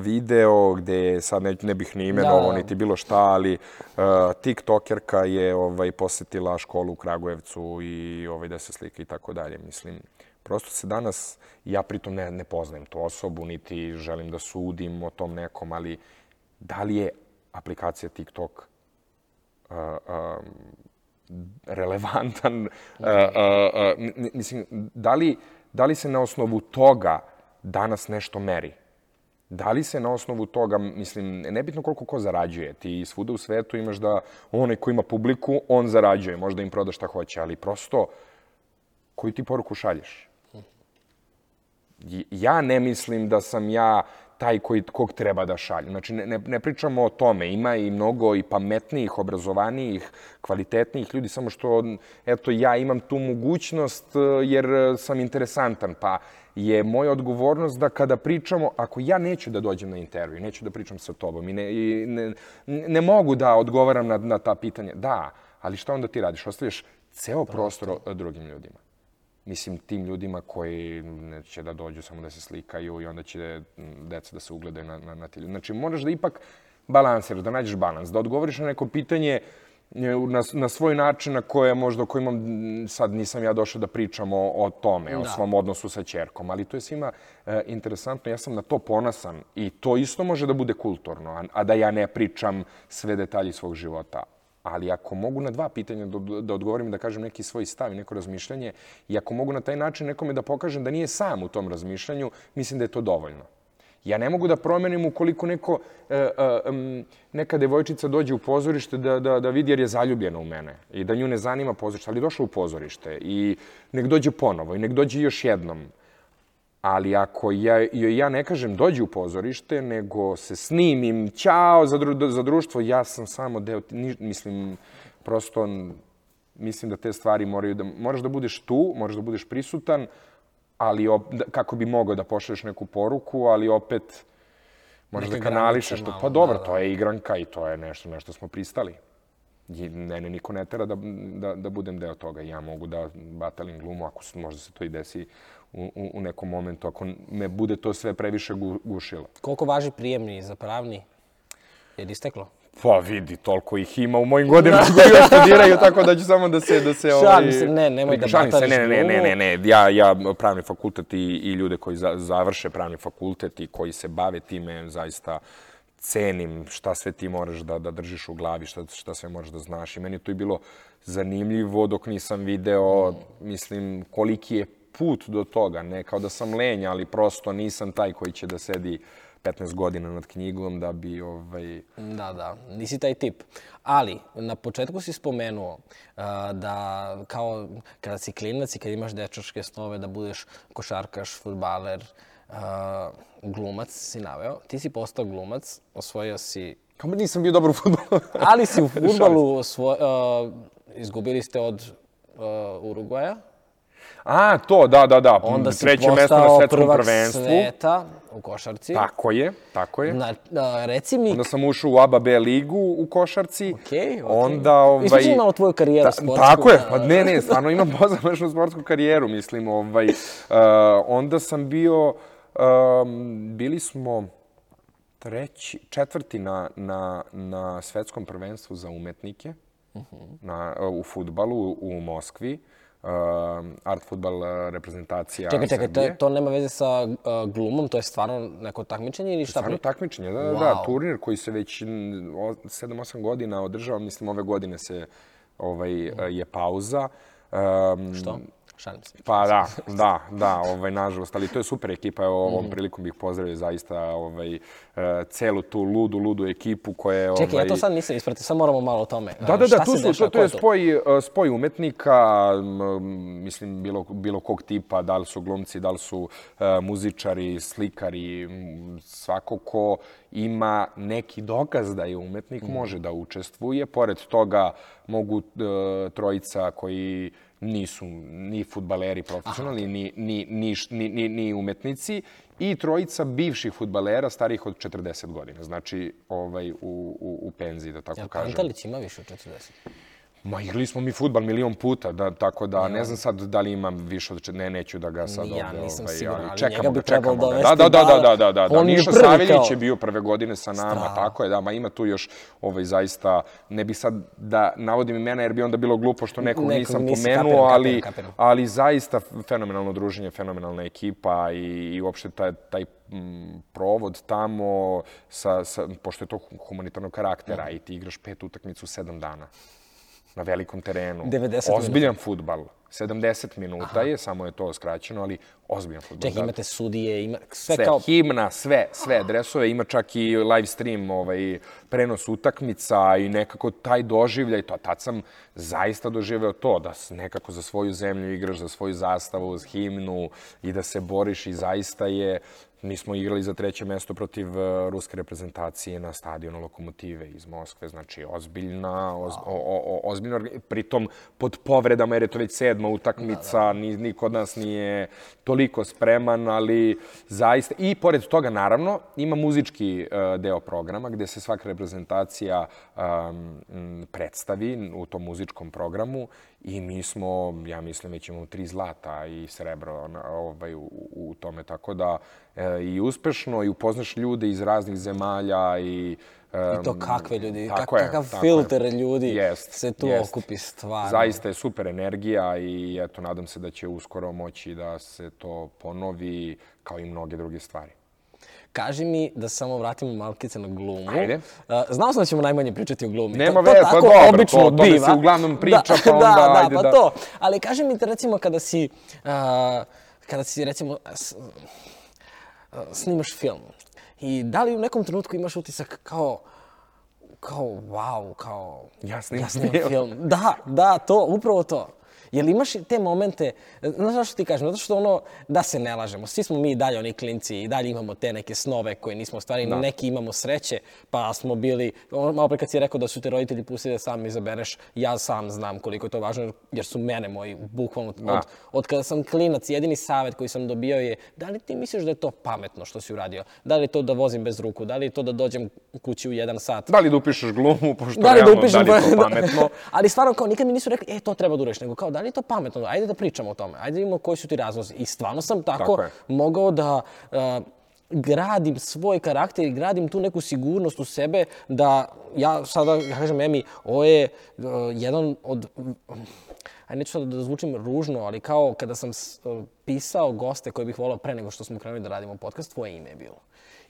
video gde sad ne, ne bih ni imenovao, Da. niti bilo šta, ali uh, tiktokerka je ovaj, posetila školu u Kragujevcu i ovaj, da se slika i tako dalje. Mislim, prosto se danas, ja pritom ne, ne poznajem tu osobu, niti želim da sudim o tom nekom, ali da li je aplikacija TikTok uh, um, relevantan, uh, uh, uh, mislim, da li, da li se na osnovu toga danas nešto meri? Da li se na osnovu toga, mislim, nebitno koliko ko zarađuje, ti svuda u svetu imaš da onaj ko ima publiku, on zarađuje, možda im proda šta hoće, ali prosto, koju ti poruku šalješ? I- ja ne mislim da sam ja taj koji, kog treba da šaljem. Znači, ne, ne, ne pričamo o tome. Ima i mnogo i pametnijih, obrazovanijih, kvalitetnijih ljudi, samo što, eto, ja imam tu mogućnost e, jer e, sam interesantan, pa je moja odgovornost da kada pričamo, ako ja neću da dođem na intervju, neću da pričam sa tobom i ne, i ne, ne mogu da odgovaram na, na ta pitanja, da, ali šta onda ti radiš? Ostavljaš ceo prostor o- drugim ljudima mislim, tim ljudima koji će da dođu samo da se slikaju i onda će mm, deca da se ugledaju na, na, na ti ljudi. Znači, moraš da ipak balansiraš, da nađeš balans, da odgovoriš na neko pitanje e, na, na svoj način na koje možda o kojima mm, sad nisam ja došao da pričam o, o tome, o Da. svom odnosu sa ćerkom, ali to je svima e, interesantno, ja sam na to ponosan i to isto može da bude kulturno, a, a da ja ne pričam sve detalje svog života. Ali ako mogu na dva pitanja da, da odgovorim, da kažem neki svoj stav i neko razmišljanje, i ako mogu na taj način nekome da pokažem da nije sam u tom razmišljanju, mislim da je to dovoljno. Ja ne mogu da promenim ukoliko neko, e, e, neka devojčica dođe u pozorište da, da, da vidi jer je zaljubljena u mene i da nju ne zanima pozorište, ali došla u pozorište i nek dođe ponovo i nek dođe još jednom. Ali ako ja, joj ja ne kažem dođi u pozorište, nego se snimim, ćao za, dru, za društvo, ja sam samo deo, ni, mislim, prosto mislim da te stvari moraju da, moraš da budeš tu, moraš da budeš prisutan, ali op, da, kako bi mogao da pošalješ neku poruku, ali opet moraš Neke da kanališeš granice to. malo, Pa dobro, da, da. to je igranka i to je nešto na što smo pristali. I mene niko ne tera da, da, da budem deo toga. Ja mogu da batalim glumu, ako se, možda se to i desi u, u, u nekom momentu, ako me bude to sve previše gu, gušilo. Koliko važi prijemni za pravni? Je li isteklo? Pa vidi, toliko ih ima u mojim godinama koji još studiraju, tako da ću samo da se... Da se Šalim se, ne, nemoj da Šalim se, batališ ne, ne, ne, ne, ne, ja, ja pravni fakultet i, i ljude koji za, završe pravni fakultet i koji se bave time, zaista cenim šta sve ti moraš da, da držiš u glavi, šta, šta sve moraš da znaš. I meni je to i bilo zanimljivo dok nisam video, mislim, koliki je put do toga. Ne kao da sam lenja, ali prosto nisam taj koji će da sedi 15 godina nad knjigom da bi ovaj, Da, da, nisi taj tip. Ali, na početku si spomenuo a, da kao kada si klinac i kad imaš dečačke snove da budeš košarkaš, futbaler, a, glumac si naveo. Ti si postao glumac, osvojio si... Kao da nisam bio dobar u futbolu. Ali si u futbalu osvoj, a, izgubili ste od a, Urugvaja. A, to, da, da, da. Onda si Treće mesto postao na svetskom prvak prvenstvu. sveta u košarci. Tako je, tako je. Na, a, reci mi, Onda sam ušao u ABA B ligu u košarci. Okej, okej. Onda, ovaj... Ispričaj malo tvoju karijeru Ta- sportsku. Tako je, pa ne, ne, stvarno imam pozamašnu sportsku karijeru, mislim, ovaj. Uh, onda sam bio, um, bili smo treći, četvrti na, na, na svetskom prvenstvu za umetnike na, u futbalu u Moskvi. art futbal uh, reprezentacija Čekaj, čekaj, to, Srbije. to nema veze sa uh, glumom, to je stvarno neko takmičenje ili šta? Stvarno takmičenje, da, da, Wow. da, turnir koji se već 7-8 godina održava, mislim ove godine se ovaj, je pauza. Um, Što? Šalim se. Pa da, da, da, ovaj, nažalost, ali to je super ekipa, evo ovom prilikom bih pozdravio zaista ovaj, e, celu tu ludu, ludu ekipu koja je... Čekaj, ovaj, ja to sad nisam ispratio, sad moramo malo o tome. Da, Uh, da, da, tu su, to, to je spoj, e, spoj umetnika, mislim, bilo, bilo kog tipa, da li su glumci, da li su e, muzičari, slikari, svako ko ima neki dokaz da je umetnik, može da učestvuje. Pored toga mogu e, trojica koji nisu ni futbaleri profesionalni, ni, ni, ni, ni, ni, ni umetnici i trojica bivših futbalera starih od 40 godina. Znači, ovaj, u, u, u penziji, da tako Jel kažem. Pantalić ima više od 40? Ma igrali smo mi futbal milion puta, da, tako da ne znam sad da li imam više od ne neću da ga sad ja ovde, nisam ovaj, siguran, ali čekamo njega bi ga, trebalo ga. dovesti Da, da, da, da- da, da, da, da. on je bio prve godine sa nama, Strava. tako je, da, ma ima tu još ovaj zaista ne bi sad da navodim imena jer bi onda bilo glupo što nekog, Nekog nisam nisi, pomenuo, kapiram, ali kapiram, kapiram. ali zaista fenomenalno druženje, fenomenalna ekipa i, i uopšte taj, taj mm, provod tamo, sa, sa, pošto je to humanitarnog karaktera i ti igraš pet utakmica u sedam dana na velikom terenu. 90 minuta. Ozbiljan futbal. 70 minuta je, samo je to skraćeno, ali ozbiljan futbal. Čekaj, Da. imate sudije, ima sve, Sve, kao... himna, sve, sve dresove, ima čak i live stream, ovaj, prenos utakmica i nekako taj doživljaj, to, tad sam zaista doživeo to, da nekako za svoju zemlju igraš, za svoju zastavu, uz himnu i da se boriš i zaista je, mi smo igrali za treće mesto protiv eh, ruske reprezentacije na stadionu Lokomotive iz Moskve, znači ozbiljna, oz, o, o, o, ozbiljna, orga- pritom pod povredama jer je to već sedma utakmica, ni, niko od nas nije toliko spreman, ali zaista, i pored toga naravno ima muzički eh, deo programa gde se svaka reprezentacija um, predstavi u tom muzičkom programu i mi smo, ja mislim, već imamo tri zlata i srebro na, ovaj, u, u tome, tako da e, i uspešno i upoznaš ljude iz raznih zemalja i I to kakve ljudi, kak, je, kakav filter je. ljudi Jest, se tu jest. okupi stvarno. Zaista je super energija i eto, nadam se da će uskoro moći da se to ponovi kao i mnoge druge stvari. Kaži mi da samo vratimo malkice na glumu. Ajde. Znao sam da ćemo najmanje pričati o glumi. Nema to, to veze, pa dobro, obično to- o tome biva. se uglavnom priča, da, pa onda da, ajde da, pa da- to. Ali kaži mi te recimo kada si, uh, kada si recimo uh, snimaš film i da li u nekom trenutku imaš utisak kao kao wow, kao Ja snimam ja snimam film. film. Da, da, to, upravo to. Jel imaš te momente, znaš zašto ti kažem? Zato što ono, da se ne lažemo, svi smo mi i dalje oni klinci i dalje imamo te neke snove koje nismo ostvarili, Da. neki imamo sreće, pa smo bili, ono, malo pre kad si rekao da su te roditelji pustili da sam izabereš, ja sam znam koliko je to važno, jer su mene moji, bukvalno, Da. od, od kada sam klinac, jedini savjet koji sam dobio je, da li ti misliš da je to pametno što si uradio? Da li je to da vozim bez ruku? Da li je to da dođem kući u jedan sat? Da li da upišeš glumu, pošto Da li da realno, upišem? da li je to da. pametno? Ali stvarno, kao, nikad mi nisu rekli, e, to treba da uradiš, nego kao, da li je to pametno? Ajde da pričamo o tome, ajde da vidimo koji su ti razlozi. I stvarno sam tako, Tako mogao da uh, gradim svoj karakter i gradim tu neku sigurnost u sebe da ja sada, ja kažem, Emi, ovo je uh, jedan od Ajde, neću sad da zvučim ružno, ali kao kada sam s- pisao goste koje bih volao pre nego što smo krenuli da radimo podcast, tvoje ime je bilo.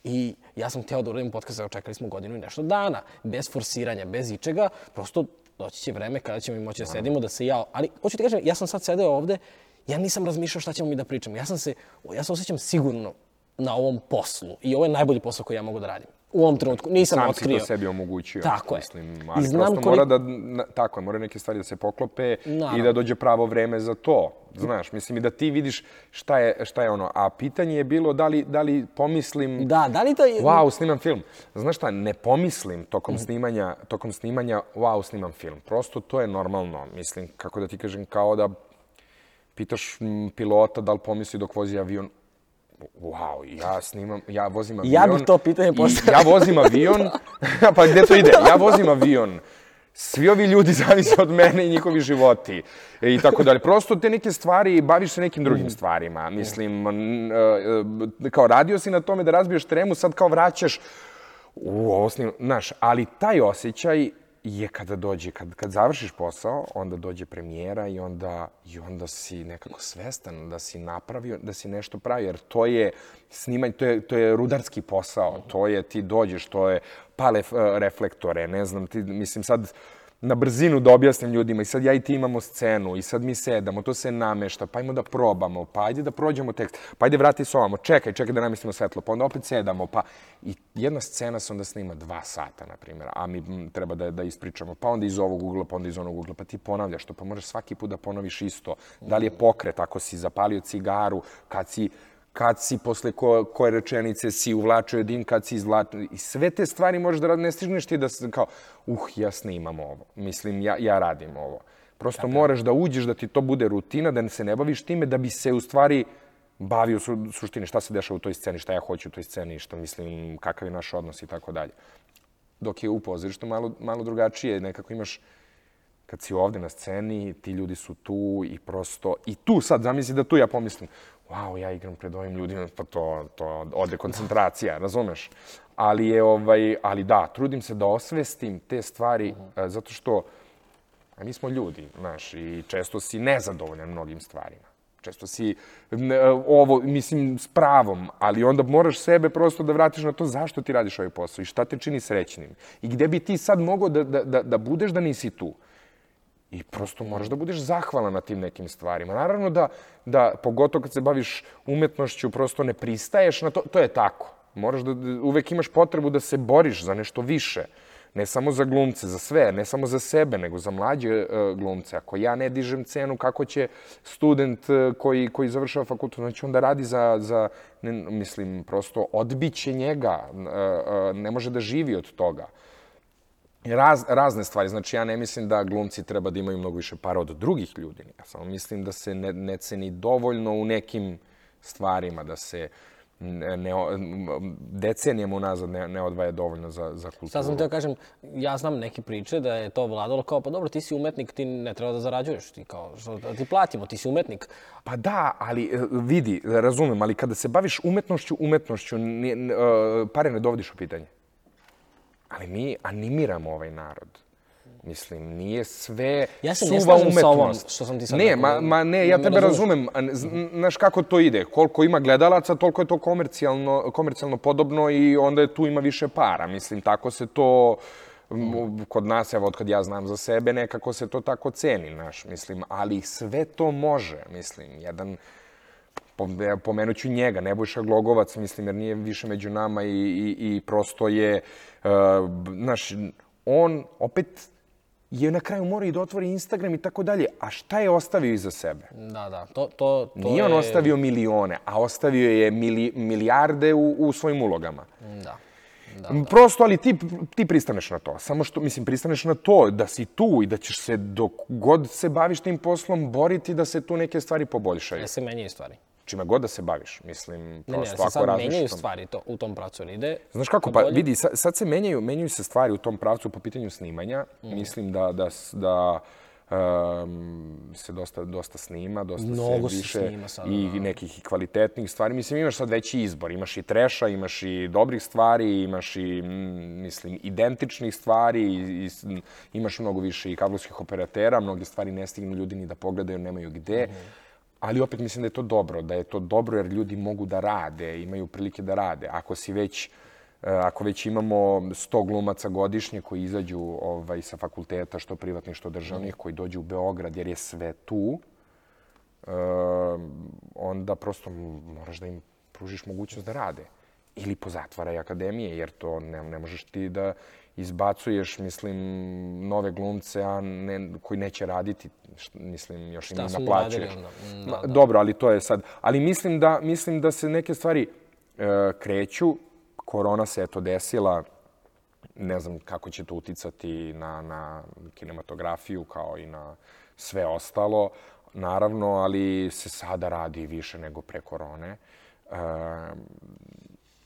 I ja sam hteo da uradim podcast, čekali smo godinu i nešto dana, bez forsiranja, bez ičega, prosto doći će vreme kada ćemo mi moći da sedimo, da se ja... Ali, hoću ti kažem, ja sam sad sedeo ovde, ja nisam razmišljao šta ćemo mi da pričamo. Ja sam se, ja se osjećam sigurno na ovom poslu i ovo je najbolji posao koji ja mogu da radim. U ovom trenutku. Nisam Sam otkrio. si to sebi omogućio. Tako je. Mislim, I ali znam prosto koliko- mora da, na- tako je, mora neke stvari da se poklope i Naravno. da dođe pravo vreme za to. Znaš, mislim i da ti vidiš šta je, šta je ono. A pitanje je bilo da li, da li pomislim... Da, da li to je... Wow, snimam film. Znaš šta, ne pomislim tokom snimanja, tokom snimanja, wow, snimam film. Prosto to je normalno. Mislim, kako da ti kažem, kao da pitaš pilota da li pomisli dok vozi avion, Wow, ja snimam, ja vozim avion. Ja bih to pitanje postavio. Ja vozim avion, pa gde to ide? Ja vozim avion. Svi ovi ljudi zavise od mene i njihovi životi i tako dalje. Prosto te neke stvari, baviš se nekim drugim stvarima. Mislim, n- e, kao radio si na tome da razbiješ tremu, sad kao vraćaš u ovo snim, znaš, ali taj osjećaj je kada dođe, kad, kad završiš posao, onda dođe premijera i onda, i onda si nekako svestan da si napravio, da si nešto pravio, jer to je snimanje, to je, to je rudarski posao, to je ti dođeš, to je pale uh, reflektore, ne znam, ti, mislim sad, na brzinu da objasnim ljudima i sad ja i ti imamo scenu i sad mi sedamo, to se namešta, pa ajmo da probamo, pa ajde da prođemo tekst, pa ajde vrati se ovamo, čekaj, čekaj da namestimo svetlo, pa onda opet sedamo, pa i jedna scena se onda snima dva sata, na primjer, a mi treba da, da ispričamo, pa onda iz ovog ugla, pa onda iz onog ugla, pa ti ponavljaš to, pa možeš svaki put da ponoviš isto. Da li je pokret, ako si zapalio cigaru, kad si kad si posle ko, koje rečenice si uvlačio dim, kad si izvlačio. I sve te stvari možeš da ne stižneš ti da se kao, uh, ja snimam ovo. Mislim, ja, ja radim ovo. Prosto Tako. moraš da uđeš, da ti to bude rutina, da se ne baviš time, da bi se u stvari bavio su, suštini šta se dešava u toj sceni, šta ja hoću u toj sceni, šta mislim, kakav je naš odnos i tako dalje. Dok je u pozorištu malo, malo drugačije, nekako imaš kad si ovde na sceni, ti ljudi su tu i prosto... I tu sad, zamisli da tu ja pomislim, wow, ja igram pred ovim ljudima, pa to, to ode koncentracija, razumeš? Ali je, ovaj, ali da, trudim se da osvestim te stvari, uh -huh. zato što a mi smo ljudi, znaš, i često si nezadovoljan mnogim stvarima. Često si ovo, mislim, s pravom, ali onda moraš sebe prosto da vratiš na to zašto ti radiš ovaj posao i šta te čini srećnim. I gde bi ti sad mogao da, da, da, da budeš da nisi tu. I prosto moraš da budeš zahvalan na tim nekim stvarima. Naravno da, da pogotovo kad se baviš umetnošću, prosto ne pristaješ na to. To je tako. Moraš da, uvek imaš potrebu da se boriš za nešto više. Ne samo za glumce, za sve, ne samo za sebe, nego za mlađe uh, glumce. Ako ja ne dižem cenu, kako će student uh, koji, koji završava fakultet, znači on da radi za, za ne, mislim, prosto odbiće njega, uh, uh, ne može da živi od toga. Raz, razne stvari. Znači, ja ne mislim da glumci treba da imaju mnogo više para od drugih ljudi. Ja samo mislim da se ne, ne ceni dovoljno u nekim stvarima, da se ne, ne, decenijama unazad ne, ne odvaja dovoljno za, za kulturu. Sad sam te kažem, ja znam neke priče da je to vladalo kao, pa dobro, ti si umetnik, ti ne treba da zarađuješ, ti kao, što da ti platimo, ti si umetnik. Pa da, ali e, vidi, razumem, ali kada se baviš umetnošću, umetnošću, ne, e, pare ne dovodiš u pitanje. Ali mi animiramo ovaj narod. Mislim, nije sve ja se suva umetnost. sa ovom što sam ti sad Ne, rekao. ma, ma ne, ja tebe razumem. Z- Znaš kako to ide? Koliko ima gledalaca, toliko je to komercijalno, komercijalno podobno i onda je tu ima više para. Mislim, tako se to kod nas, evo, od kad ja znam za sebe, nekako se to tako ceni, znaš, mislim, ali sve to može, mislim, jedan, pomenut ću njega, Nebojša Glogovac, mislim, jer nije više među nama i, i, i prosto je, uh, znaš, on opet je na kraju mora i da otvori Instagram i tako dalje. A šta je ostavio iza sebe? Da, da, to, to, to Nije on je... ostavio milione, a ostavio je mili, milijarde u, u svojim ulogama. Da. Da, da. Prosto, ali ti, ti pristaneš na to. Samo što, mislim, pristaneš na to da si tu i da ćeš se dok god se baviš tim poslom boriti da se tu neke stvari poboljšaju. Ja se menjaju stvari. Čime god da se baviš, mislim, Ne, ne, prosto se ako sad razmišljaš menjaju stvari to, u tom pracu. jer Ide Znaš kako, ka pa boljem. vidi, sad, sad se menjaju, menjaju se stvari u tom pravcu po pitanju snimanja. Mm. Mislim da, da, da um, se dosta, dosta snima, dosta Mnogo se se više snima sada, i da. nekih i kvalitetnih stvari. Mislim, imaš sad veći izbor. Imaš i treša, imaš i dobrih stvari, imaš i, mm, mislim, identičnih stvari, i, i, imaš mnogo više i kablovskih operatera, mnoge stvari ne stignu ljudi ni da pogledaju, nemaju gde. Mhm. Ali opet mislim da je to dobro, da je to dobro jer ljudi mogu da rade, imaju prilike da rade. Ako si već e, ako već imamo 100 glumaca godišnje koji izađu ovaj, sa fakulteta, što privatnih, što državnih, koji dođu u Beograd jer je sve tu, e, onda prosto moraš da im pružiš mogućnost da rade. Ili pozatvaraj akademije, jer to ne, ne možeš ti da izbacuješ, mislim, nove glumce, a ne, koji neće raditi, mislim, još im mu naplaćuješ. da, da. Dobro, ali to je sad. Ali mislim da, mislim da se neke stvari e, kreću. Korona se eto desila, ne znam kako će to uticati na, na kinematografiju kao i na sve ostalo. Naravno, ali se sada radi više nego pre korone. E,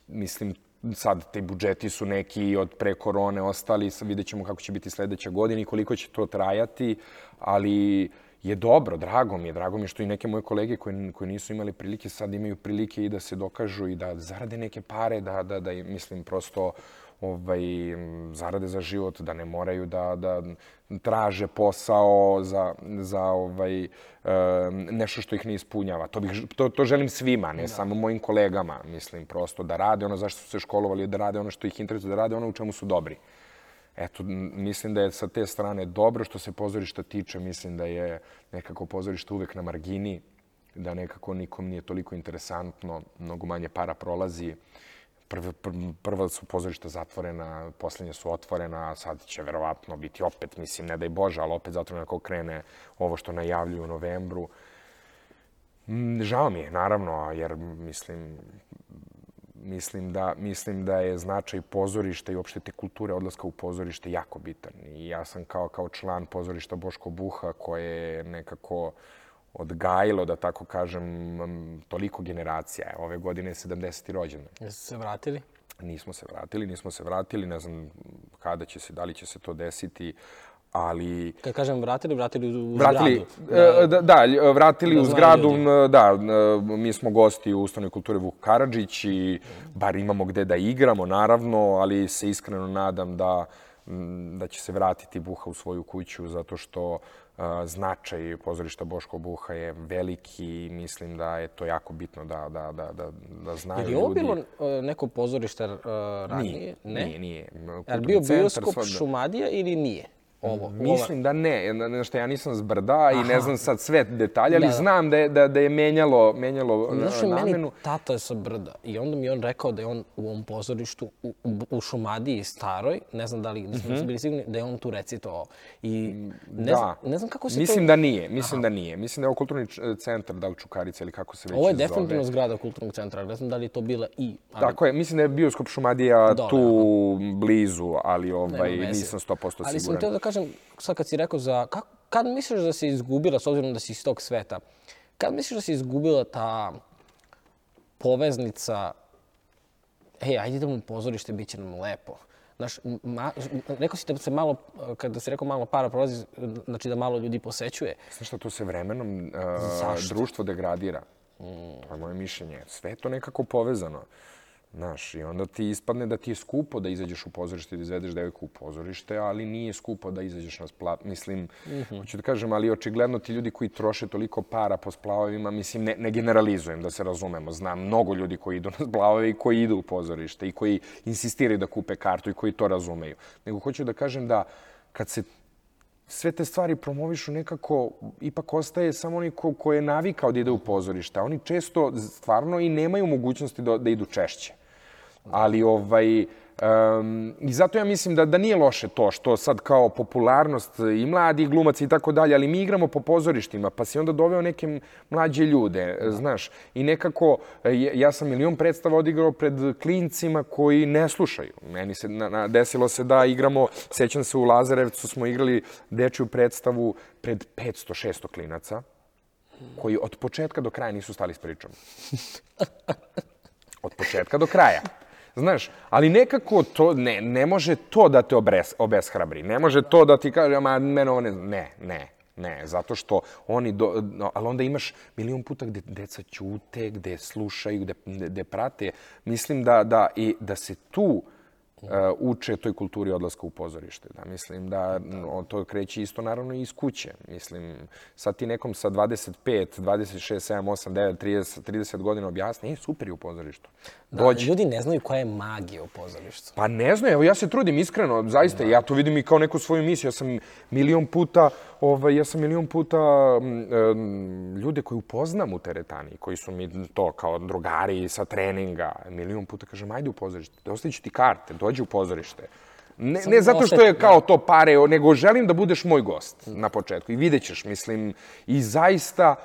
mislim, sad te budžeti su neki od pre korone ostali, vidjet ćemo kako će biti sledeća godina i koliko će to trajati, ali je dobro, drago mi je, drago mi je što i neke moje kolege koji, koji nisu imali prilike sad imaju prilike i da se dokažu i da zarade neke pare, da, da, da mislim prosto ovaj, zarade za život, da ne moraju da, da traže posao za, za ovaj, e, nešto što ih ne ispunjava. To, bih, to, to želim svima, ne samo mojim kolegama. Mislim, prosto da rade ono zašto su se školovali, da rade ono što ih interesuje, da rade ono u čemu su dobri. Eto, mislim da je sa te strane dobro. Što se pozorišta tiče, mislim da je nekako pozorište uvek na margini, da nekako nikom nije toliko interesantno, mnogo manje para prolazi. Prva, prva su pozorišta zatvorena, poslednje su otvorena, sad će verovatno biti opet, mislim, ne daj Bože, ali opet zatvorena ako krene ovo što najavljuju u novembru. Mm, Žao mi je, naravno, jer mislim, mislim da, mislim da je značaj pozorišta i uopšte te kulture odlaska u pozorište jako bitan. I ja sam kao, kao član pozorišta Boško Buha koje je nekako odgajilo, da tako kažem, toliko generacija. Evo, Ove godine je 70. rođendan. Jeste se vratili? Nismo se vratili, nismo se vratili, ne znam kada će se, da li će se to desiti, ali Kad kažem vratili, vratili u vratili, zgradu. e, da, da, vratili Da u znaju zgradu, ljudi. m, da, e, mi smo gosti u Ustavnoj kulturi Vuk Karadžić i bar imamo gde da igramo, naravno, ali se iskreno nadam da, da će se vratiti Buha u svoju kuću zato što e, značaj pozorišta Boško Buha je veliki i mislim da je to jako bitno da, da, da, da, da znaju Je li ovo ljudi. bilo e, neko pozorište e, ranije? Nije, Ne? nije, nije. Je li Kulturni bio centar, bioskop sva- Šumadija ili nije? Ovo, Mislim da ne, nešto ja nisam s brda i ne znam sad sve detalje, ali Da, da. znam da je, da, da je menjalo, menjalo Znaš, e, i meni namenu. tata je sa brda i onda mi je on rekao da je on u ovom pozorištu u, u, Šumadiji staroj, ne znam da li, da smo bili sigurni, da je on tu recitovao. I ne, znam, ne znam kako se mislim to... da nije, mislim da nije. Mislim da je ovo kulturni centar, da li Čukarica ili kako se već Ovo je zove. definitivno zgrada kulturnog centra, ne znam da li je to bila i... Ali, Tako je, mislim da je bioskop Šumadija Dole, tu blizu, ali ovaj, veze. nisam 100% siguran. Ali sam teo da kažem, sad kad si rekao za... Kako, kad misliš da se izgubila, s obzirom da si iz tog sveta, kad misliš da se izgubila ta poveznica ej, ajde idemo u pozorište, bit će nam lepo. Znaš, ma, rekao si da se malo, kada si rekao malo para prolazi, znači da malo ljudi posećuje. Znaš šta, to se vremenom uh, društvo degradira. To je moje mišljenje. Sve je to nekako povezano. Znaš, i onda ti ispadne da ti je skupo da izađeš u pozorište i da izvedeš devojku u pozorište, ali nije skupo da izađeš na splav. Mislim, hoću da kažem, ali očigledno ti ljudi koji troše toliko para po splavovima, mislim, ne, ne generalizujem, da se razumemo. Znam mnogo ljudi koji idu na splavove i koji idu u pozorište i koji insistiraju da kupe kartu i koji to razumeju. Nego hoću da kažem da kad se sve te stvari promovišu nekako, ipak ostaje samo onaj ko, ko je navikao da ide u pozorište. Oni često stvarno i nemaju mogućnosti da, da idu češće. Ali ovaj, um, i zato ja mislim da, da nije loše to što sad kao popularnost i mladih glumaca i tako dalje, ali mi igramo po pozorištima, pa si onda doveo neke mlađe ljude, znaš. I nekako, e, ja sam milion predstava odigrao pred klincima koji ne slušaju. Meni se na, na, desilo se da igramo, sećam se u Lazarevcu smo igrali dečju predstavu pred 500-600 klinaca koji od početka do kraja nisu stali s pričom. Od početka do kraja. Znaš, ali nekako to, ne, ne može to da te obres, obeshrabri. Ne može to da ti kaže, ma, mene ovo ne zna. Ne, ne, ne, zato što oni, do, no, ali onda imaš milion puta gde deca ćute, gde slušaju, gde, gde prate. Mislim da, da, i, da se tu uh, uče toj kulturi odlaska u pozorište. Da, mislim da no, to kreće isto naravno i iz kuće. Mislim, sad ti nekom sa 25, 26, 7, 8, 9, 30, 30 godina objasni, e, super je u pozorištu. Da, ljudi ne znaju koja je magija u pozorištu. Pa ne znam, evo ja se trudim iskreno, zaista, ja to vidim i kao neku svoju misiju. Ja sam milion puta, ovaj, ja sam milion puta m, em, ljude koje upoznam u teretani, koji su mi to kao drugari sa treninga, milion puta kažem, ajde u pozorište, dostavit ću ti karte, dođi u pozorište. Ne, ne zato što je kao to pare, nego želim da budeš moj gost na početku i vidjet ćeš, mislim, i zaista,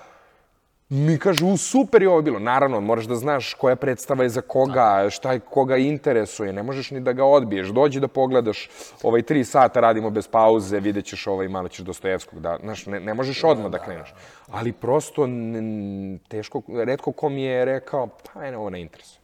mi kažu, u, super je ovo bilo. Naravno, moraš da znaš koja predstava je za koga, šta je koga interesuje. Ne možeš ni da ga odbiješ. Dođi da pogledaš, ovaj, tri sata radimo bez pauze, vidjet ćeš ovaj, malo ćeš Dostojevskog. Da, znaš, ne, ne možeš odmah da kreneš. Ali prosto, n, teško, redko ko mi je rekao, pa mene ovo ne interesuje.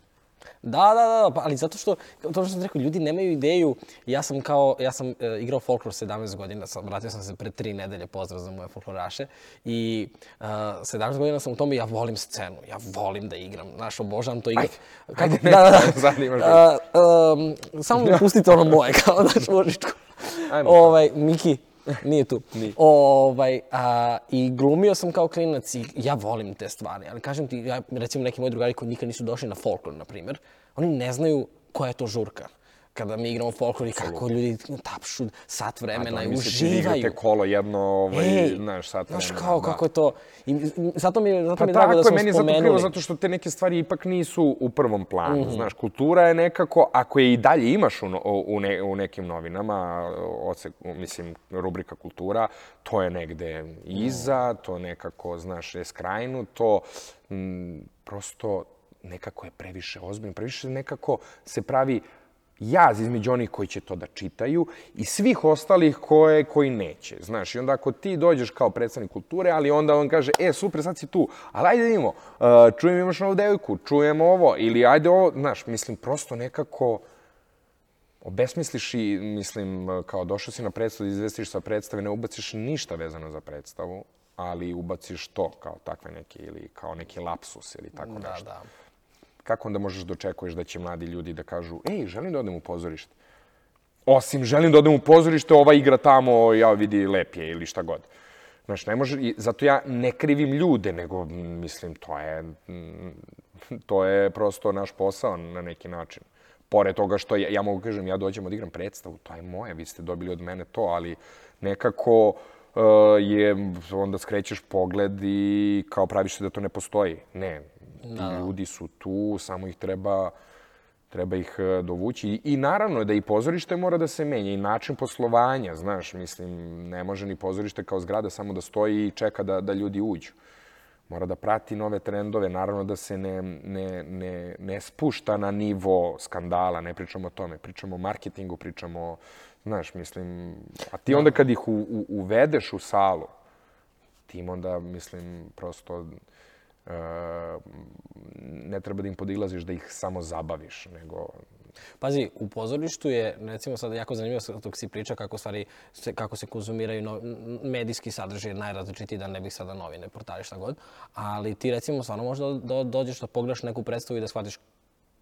Da, da, da, pa, ali zato što, to što sam rekao, ljudi nemaju ideju. Ja sam kao, ja sam uh, igrao folklor 17 godina, sam, vratio sam se pre tri nedelje, pozdrav za moje folkloraše. I uh, 17 godina sam u tome i ja volim scenu, ja volim da igram. Znaš, obožavam to igrati. Ajde, ajde, ne, da, da, da. zanimaš uh, um, samo mi pustite ono moje, kao, znaš, Božičko. Ajmo. Ovaj, Miki, Nije tu. Nije. Ovaj, a, I glumio sam kao klinac i ja volim te stvari. Ali kažem ti, ja, recimo neki moji drugari koji nikad nisu došli na folklor, na primjer, oni ne znaju koja je to žurka kada mi igramo folklor i kako ljudi tapšu sat vremena i uživaju. A igrate kolo jedno, ovaj, Ej, znaš, sat vremena. Znaš kao, da. kako je to. I zato mi, zato pa mi je drago da smo meni spomenuli. Zato krivo, zato što te neke stvari ipak nisu u prvom planu. Mm -hmm. Znaš, kultura je nekako, ako je i dalje imaš u, u, ne, u nekim novinama, odsek, mislim, rubrika kultura, to je negde iza, to nekako, znaš, je skrajnuto. M, prosto nekako je previše ozbiljno, previše nekako se pravi jaz između onih koji će to da čitaju i svih ostalih koje, koji neće. Znaš, i onda ako ti dođeš kao predstavnik kulture, ali onda on kaže, e, super, sad si tu, ali ajde vidimo, uh, čujem imaš novu devojku, čujem ovo, ili ajde ovo, znaš, mislim, prosto nekako obesmisliš i, mislim, kao došao si na predstavu, izvestiš sa predstave, ne ubaciš ništa vezano za predstavu, ali ubaciš to kao takve neke, ili kao neki lapsus ili tako da, nešto. Da, kako onda možeš da očekuješ da će mladi ljudi da kažu ej, želim da odem u pozorište. Osim, želim da odem u pozorište, ova igra tamo, ja vidi, lep je ili šta god. Znaš, ne može, zato ja ne krivim ljude, nego, mislim, to je, to je prosto naš posao na neki način. Pored toga što ja, ja mogu kažem, ja dođem odigram predstavu, to je moje, vi ste dobili od mene to, ali nekako uh, je, onda skrećeš pogled i kao praviš se da to ne postoji. Ne, da. ljudi su tu, samo ih treba treba ih e, dovući. I, I naravno da i pozorište mora da se menja i način poslovanja, znaš, mislim, ne može ni pozorište kao zgrada samo da stoji i čeka da, da ljudi uđu. Mora da prati nove trendove, naravno da se ne, ne, ne, ne spušta na nivo skandala, ne pričamo o tome, pričamo o marketingu, pričamo, znaš, mislim, a ti onda kad ih u, u, uvedeš u salu, tim onda, mislim, prosto ne treba da im podilaziš da ih samo zabaviš, nego... Pazi, u pozorištu je, recimo sad jako zanimljivo dok si priča kako, stvari, kako se konzumiraju no, medijski sadržaj najrazličitiji, da ne bih sada novine, portali, šta god. Ali ti recimo stvarno možda do, dođeš da pogledaš neku predstavu i da shvatiš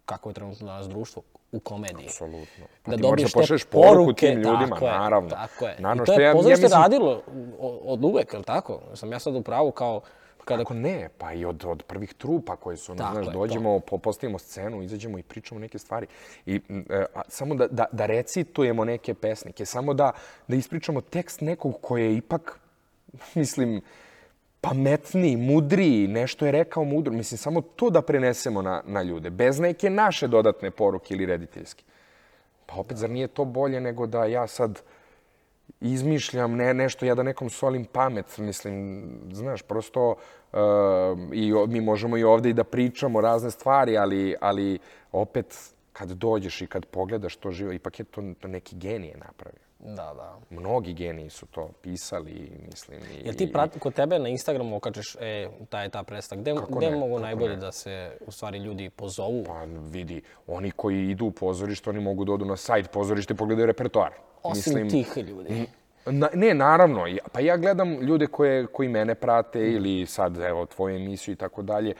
kako je trenutno danas društvo u komediji. Apsolutno. Pa da ti dobiješ da pošleš poruku tim ljudima, tako naravno. Je, tako je. Naravno, I to je ja, pozorište ja mislim... radilo od uvek, je li tako? Sam ja sad u pravu kao Kada... Kako ne? Pa i od, od prvih trupa koji su, ono, znaš, dođemo, po, postavimo scenu, izađemo i pričamo neke stvari. I e, a, samo da, da, da recitujemo neke pesnike, samo da, da ispričamo tekst nekog koji je ipak, mislim, pametniji, mudriji, nešto je rekao mudro. Mislim, samo to da prenesemo na, na ljude, bez neke naše dodatne poruke ili rediteljske. Pa opet, zar nije to bolje nego da ja sad izmišljam ne, nešto, ja da nekom solim pamet, mislim, znaš, prosto uh, i mi možemo i ovde i da pričamo razne stvari, ali, ali opet kad dođeš i kad pogledaš to živo, ipak je to, neki genije napravio. Da, da. Mnogi geniji su to pisali, mislim. I, Jel ti prati, kod tebe na Instagramu okačeš, e, ta je ta predstava, gde, gde ne, mogu najbolje ne? da se, u stvari, ljudi pozovu? Pa vidi, oni koji idu u pozorište, oni mogu da odu na sajt pozorište i pogledaju repertoar. Osim mislim, tih ljudi. Na, ne, naravno. Pa ja gledam ljude koje, koji mene prate mm. ili sad, evo, tvoju emisiju i tako dalje.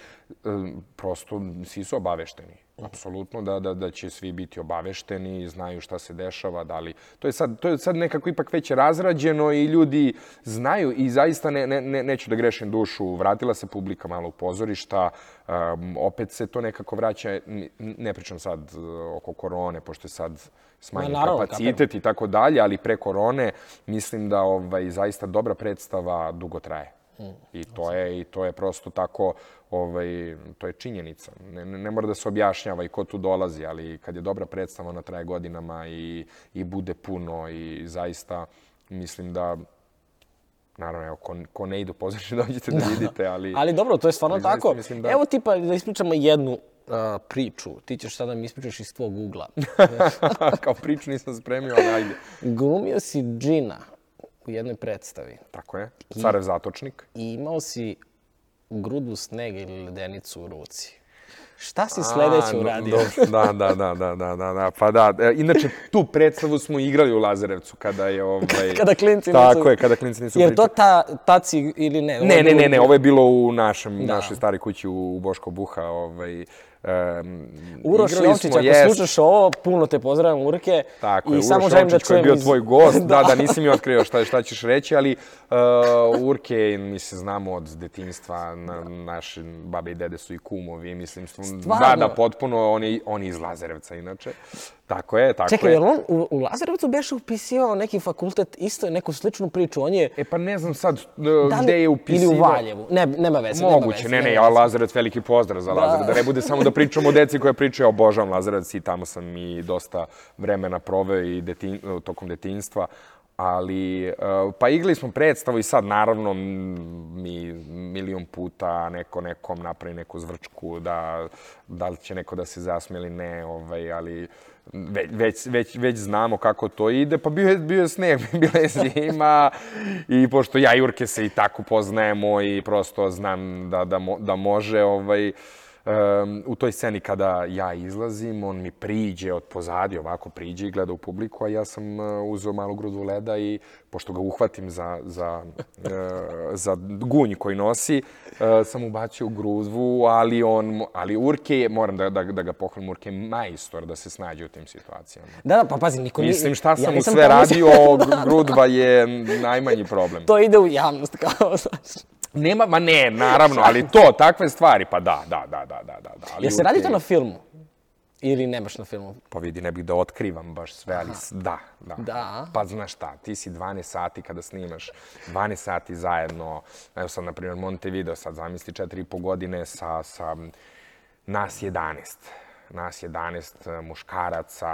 Prosto, svi su obavešteni. Apsolutno da, da, da će svi biti obavešteni, znaju šta se dešava, da li... To je sad, to je sad nekako ipak već razrađeno i ljudi znaju i zaista ne, ne, ne, neću da grešim dušu. Vratila se publika malo u pozorišta, um, opet se to nekako vraća, ne pričam sad uh, oko korone, pošto je sad smanjen naravno, kapacitet i tako dalje, ali pre korone mislim da ovaj, zaista dobra predstava dugo traje. I to je i to je prosto tako ovaj to je činjenica. Ne, ne, mora da se objašnjava i ko tu dolazi, ali kad je dobra predstava ona traje godinama i i bude puno i zaista mislim da Naravno, evo, ko, ko ne ide u pozorište, dođite da vidite, ali... ali dobro, to je stvarno tako. Mislim da... Evo tipa da ispričamo jednu uh, priču. Ti ćeš sada mi ispričaš iz tvog ugla. Kao priču nisam spremio, ali ajde. Glumio si džina u jednoj predstavi. Tako je. Carev zatočnik. I imao si grudu snega ili ledenicu u ruci. Šta si sledeće A, uradio? Da, da, da, da, da, da, da, pa da. E, Inače, tu predstavu smo igrali u Lazarevcu kada je ovaj... Kada klinci Tako nisu- je, kada klinci nisu Jer to ta, taci ili ne? Ovo Ne, ne, bilo- ne, ne, ovo je bilo u našem, Da. našoj stari kući u Boško Buha, ovaj... Um, Uroš Jovčić, ako slušaš ovo, puno te pozdravljam, Urke. Tako I je, samo Uroš želim da Jovčić koji je bio iz- tvoj gost. da, da, nisi mi otkrio šta, šta ćeš reći, ali uh, Urke, mi se znamo od detinjstva, na, naši babe i dede su i kumovi, mislim, stvarno, da, da, potpuno, oni, oni iz Lazarevca, inače. Tako je, tako Čekaj, je. jel on u, u Lazarevcu beše upisivao neki fakultet, isto neku sličnu priču? On je... E pa ne znam sad uh, Da li- gde je upisivao. Ili u Valjevu. Ne, nema veze, nema Moguće, veze. ne, ne, nema ja. Lazarevac, veliki pozdrav za Lazarevac. Da ne bude samo da pričamo o deci koja pričaju, ja obožavam Lazarevac i tamo sam i dosta vremena proveo i detin, tokom detinjstva. Ali, uh, pa igrali smo predstavu i sad, naravno, mi milion puta neko nekom napravi neku zvrčku, da, da li će neko da se zasme ili ne, ovaj, ali već, već, već, znamo kako to ide, pa bio je, bio je sneg, bila je zima i pošto ja i Urke se i tako poznajemo i prosto znam da, da, mo, da može, ovaj, um, u toj sceni kada ja izlazim, on mi priđe od pozadi, ovako priđe i gleda u publiku, a ja sam uh, uzeo malu grudu leda i pošto ga uhvatim za, za, uh, za gunj koji nosi, uh, sam ubacio u gruzu, ali on, ali Urke, je, moram da, da, da ga pohvalim, Urke je majstor da se snađe u tim situacijama. Da, da, pa pazi, niko nije... Mislim, šta sam ja mu sve radio, grudva je najmanji problem. To ide u javnost, kao, znaš. Nema, ma ne, naravno, ali to, takve stvari, pa da, da, da, da, da, da. da ali Jel se radi to na filmu? Ili ne baš na filmu? Pa vidi, ne bih da otkrivam baš sve, ali s- da, da. Da. Pa znaš šta, ti si 12 sati kada snimaš, 12 sati zajedno, evo sad, na primjer, Montevideo, sad zamisli 4,5 godine sa, sa nas 11 nas 11 muškaraca,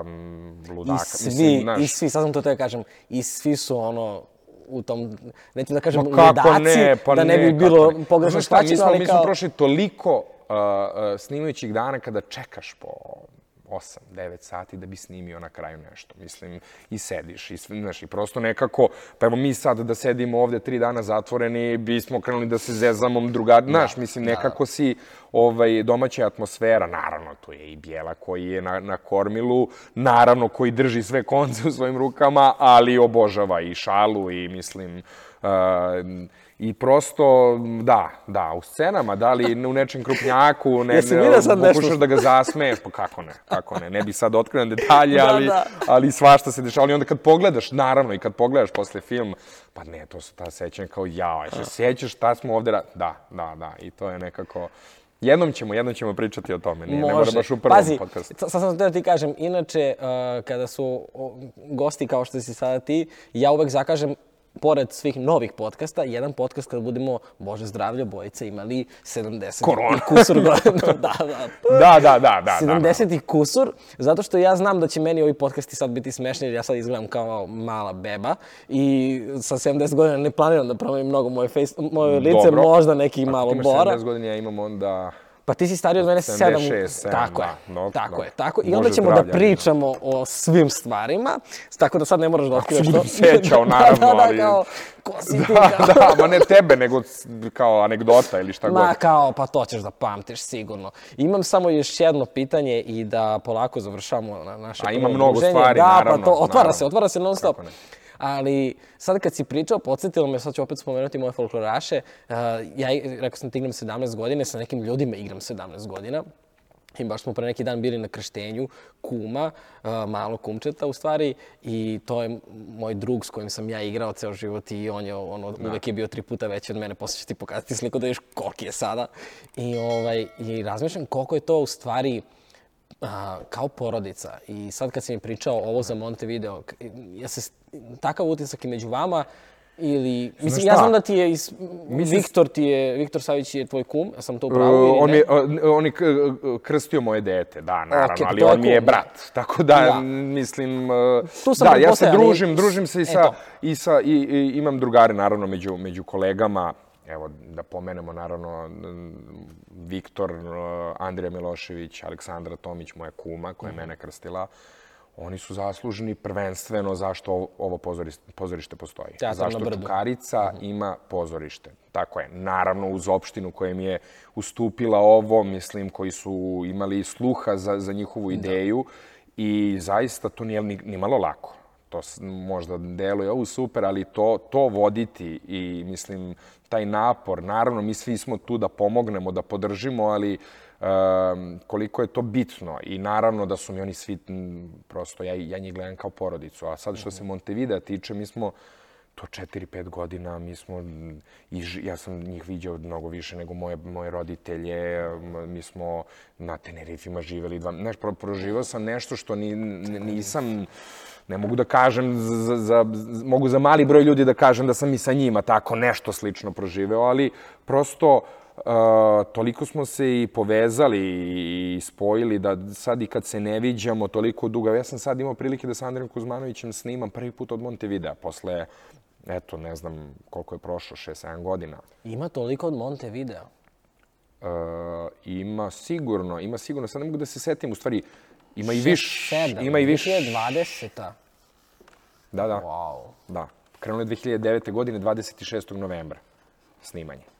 um, ludaka. I svi, Mislim, znaš, i svi, sad sam to te kažem, i svi su ono, u tom, neću da kažem ludaci, ne, pa da ne, bi kako bilo ne. pogrešno shvaćeno, ali mi smo kao... prošli toliko uh, uh, snimajućih dana kada čekaš po 8, 9 sati da bi snimio na kraju nešto. Mislim, i sediš, i, znaš, i prosto nekako, pa evo mi sad da sedimo ovde tri dana zatvoreni, bismo krenuli da se zezamo drugar, znaš, mislim, nekako si ovaj, domaća atmosfera, naravno, tu je i Bijela koji je na, na kormilu, naravno, koji drži sve konce u svojim rukama, ali obožava i šalu i, mislim, uh, I prosto, da, da, u scenama, da li u nečem krupnjaku, ne, Jesi ne, sad nešto? pokušaš da ga zasmeješ, pa kako ne, kako ne, ne bi sad otkrio detalje, Da, ali, da. ali svašta se dešava. Ali onda kad pogledaš, naravno, i kad pogledaš posle film, pa ne, to su ta sećanja kao, jao, se sećaš šta smo ovde, ra- da, da, da, i to je nekako, jednom ćemo, jednom ćemo pričati o tome, ne, ne mora baš u prvom Pazi, podcastu. sad sam da ti kažem, inače, uh, kada su gosti kao što si sada ti, ja uvek zakažem pored svih novih podcasta, jedan podcast kada budemo, Bože zdravlje, bojice imali 70 Korona. i kusur godina. da, da. Da, da, da, da, da, da. 70 i kusur, zato što ja znam da će meni ovi podcasti sad biti smešni, jer ja sad izgledam kao mala beba i sa 70 godina ne planiram da promenim mnogo moje, face, moje lice, Dobro. možda neki Ako malo ti imaš bora. 70 godina, ja imam onda... Pa ti si stariji od mene 7. 76, sedam, tako je, da. Dobro, tako je, tako. I onda ćemo da pričamo o svim stvarima, tako da sad ne moraš da otkrivaš se to. budem sećao, naravno, da, da, ali- da, kao, ko si ti, Da, kao. da, ma ne tebe, nego kao anegdota ili šta god. Ma kao, pa to ćeš da pamtiš sigurno. Imam samo još jedno pitanje i da polako završamo na naše A ima mnogo stvari, da, naravno, pa to, otvara naravno. se, otvara se non stop. Kako ne. Ali sad kad si pričao, podsjetilo me, sad ću opet spomenuti moje folkloraše, uh, ja rekao sam ti igram 17 godine, sa nekim ljudima igram 17 godina. I baš smo pre neki dan bili na krštenju kuma, uh, malo kumčeta u stvari, i to je moj drug s kojim sam ja igrao ceo život i on je ono, uvek je bio tri puta veći od mene, posle ću ti pokazati sliku da vidiš koliki je sada. I, ovaj, i razmišljam koliko je to u stvari a, kao porodica. I sad kad si mi pričao ovo za Montevideo, ja se, takav utisak i među vama, ili, mislim, ja znam da ti je, is, Mislim- Viktor ti je, Viktor Savić je tvoj kum, ja sam to u Uh, ili on, ne? je, uh, on je krstio moje dete, da, naravno, Okej, ali on mi je brat. Tako da, Da. mislim, uh, Tu sam da, ja se ali- družim, družim se i sa, Eto. i sa i, i, imam drugare, naravno, među, među kolegama. Evo, da pomenemo, naravno, Viktor, Andrija Milošević, Aleksandra Tomić, moja kuma, koja je mene krstila. oni su zaslužni prvenstveno zašto ovo- pozorište, pozorište postoji. Teatar na zašto brdu. Čukarica ima pozorište. Tako je. Naravno, uz opštinu koja im je ustupila ovo, mislim, koji su imali sluha za, za njihovu ideju i zaista to nije ni, ni malo lako. To možda deluje ovo super, ali to, to voditi i, mislim, taj napor, naravno, mi svi smo tu da pomognemo, da podržimo, ali um, koliko je to bitno. I naravno da su mi oni svi, prosto, ja, ja njih gledam kao porodicu, a sad što se Montevidea tiče, mi smo to 4-5 godina, mi smo, i ja sam njih viđao mnogo više nego moje, moje roditelje, mi smo na Tenerifima živeli, dva, znaš, pro, proživao sam nešto što ni, nisam, ne mogu da kažem, za, za, za, mogu za mali broj ljudi da kažem da sam i sa njima tako nešto slično proživeo, ali prosto uh, toliko smo se i povezali i spojili da sad i kad se ne viđamo toliko dugo, ja sam sad imao prilike da sa Andrejem Kuzmanovićem snimam prvi put od Montevidea, posle, eto, ne znam koliko je prošlo, 6-7 godina. Ima toliko od Montevideo. Uh, ima sigurno, ima sigurno, sad ne mogu da se setim, u stvari, ima i više, Sedam, ima i više. 2020. Da, da. Wow. Da. Krenulo je 2009. godine, 26. novembra, snimanje.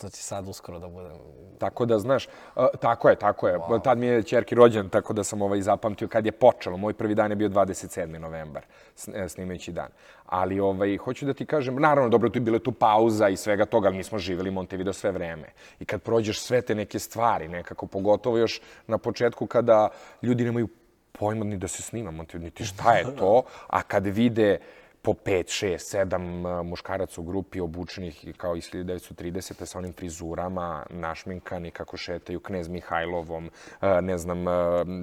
To će sad uskoro da bude. Tako da, znaš, uh, tako je, tako je. Wow. Tad mi je čerki rođen, tako da sam ovaj zapamtio kad je počelo. Moj prvi dan je bio 27. novembar, e, snimajući dan. Ali, ovaj, hoću da ti kažem, naravno, dobro, tu je bila tu pauza i svega toga, ali mi smo živjeli Montevideo sve vreme. I kad prođeš sve te neke stvari, nekako, pogotovo još na početku kada ljudi nemaju pojma ni da se snima Montevideo, niti šta je to, a kad vide po 5, 6, 7 muškaraca u grupi obučenih kao iz 1930. sa onim frizurama, našminkani kako šetaju knez Mihajlovom, e, ne znam e,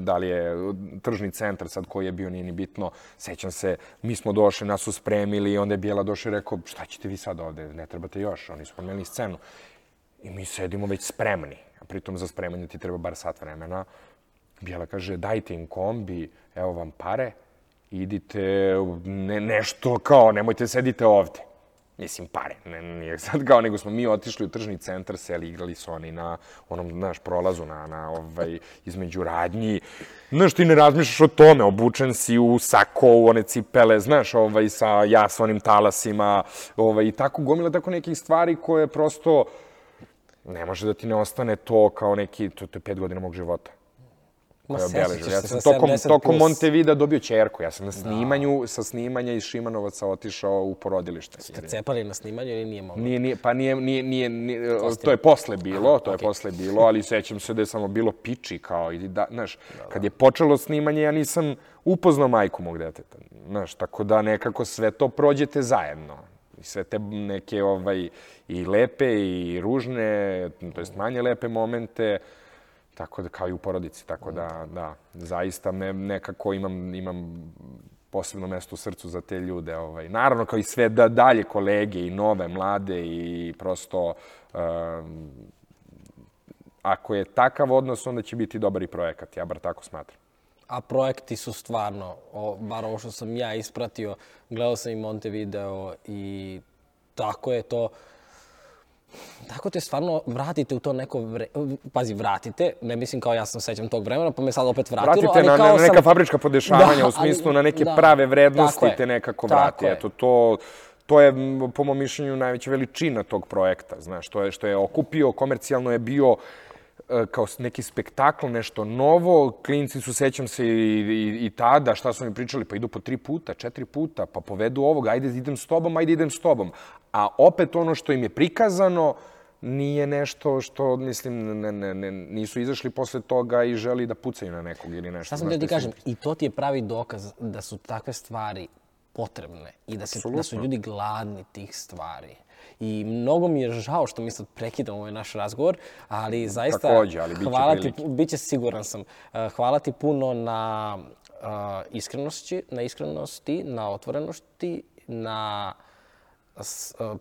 da li je tržni centar sad koji je bio, nije ni bitno. Sećam se, mi smo došli, nas su spremili i onda je Bijela došao i rekao šta ćete vi sad ovde, ne trebate još, oni su promenili scenu. I mi sedimo već spremni, a pritom za spremanje ti treba bar sat vremena. Bijela kaže, dajte im kombi, evo vam pare, idite, ne, nešto kao, nemojte sedite ovde. Mislim, pare, ne, nije sad kao, nego smo mi otišli u tržni centar, seli, igrali su oni na onom, znaš, prolazu na, na ovaj, između radnji. Znaš, ti ne razmišljaš o tome, obučen si u sako, u one cipele, znaš, ovaj, sa jasonim talasima, ovaj, i tako, gomila tako nekih stvari koje prosto, ne može da ti ne ostane to kao neki, to, to je pet godina mog života Sećaš obeležio. Ja sam sa tokom, 70 tokom. Montevida dobio čerku. Ja sam na snimanju, sa snimanja iz Šimanovaca otišao u porodilište. Kad cepali na snimanju ili nije moglo? Nije, nije, pa nije, nije, nije, nije to je posle bilo, to je posle bilo, ali sećam se da je samo bilo piči kao i da, znaš, kad je počelo snimanje ja nisam upoznao majku mog deteta, znaš, tako da nekako sve to prođete zajedno. I sve te neke ovaj, i lepe i ružne, to jest manje lepe momente, tako da kao i u porodici, tako da, da, zaista me nekako imam, imam posebno mesto u srcu za te ljude. Ovaj. Naravno, kao i sve da dalje kolege i nove, mlade i prosto um, ako je takav odnos, onda će biti dobar i projekat. Ja bar tako smatram. A projekti su stvarno, o, bar ovo što sam ja ispratio, gledao sam i Montevideo i tako je to, tako te stvarno vratite u to neko vre... Pazi, vratite, ne mislim kao ja sam sećam tog vremena, pa me sad opet vratilo, Vratite ali na, kao na neka sam... fabrička podešavanja, Da, u smislu ali- na neke da, prave vrednosti te nekako vrati. Eto, to, to je, po mom mišljenju, najveća veličina tog projekta. Znaš, to je što je okupio, komercijalno je bio e, kao s- neki spektakl, nešto novo. Klinci su, sećam se i, i, i tada, šta su mi pričali, pa idu po tri puta, četiri puta, pa povedu ovoga, ajde idem s tobom, ajde idem s tobom. A opet ono što im je prikazano, nije nešto što, mislim, ne, ne, ne, nisu izašli posle toga i želi da pucaju na nekog ili nešto. Šta sam da ti kažem, i to ti je pravi dokaz da su takve stvari potrebne i da, se, da su ljudi gladni tih stvari. I mnogo mi je žao što mi sad prekidamo ovaj naš razgovor, ali zaista Takođe, ali bit će hvala ti, biće siguran sam. Uh, Hvala ti puno na uh, iskrenosti, na iskrenosti, na otvorenosti, na uh,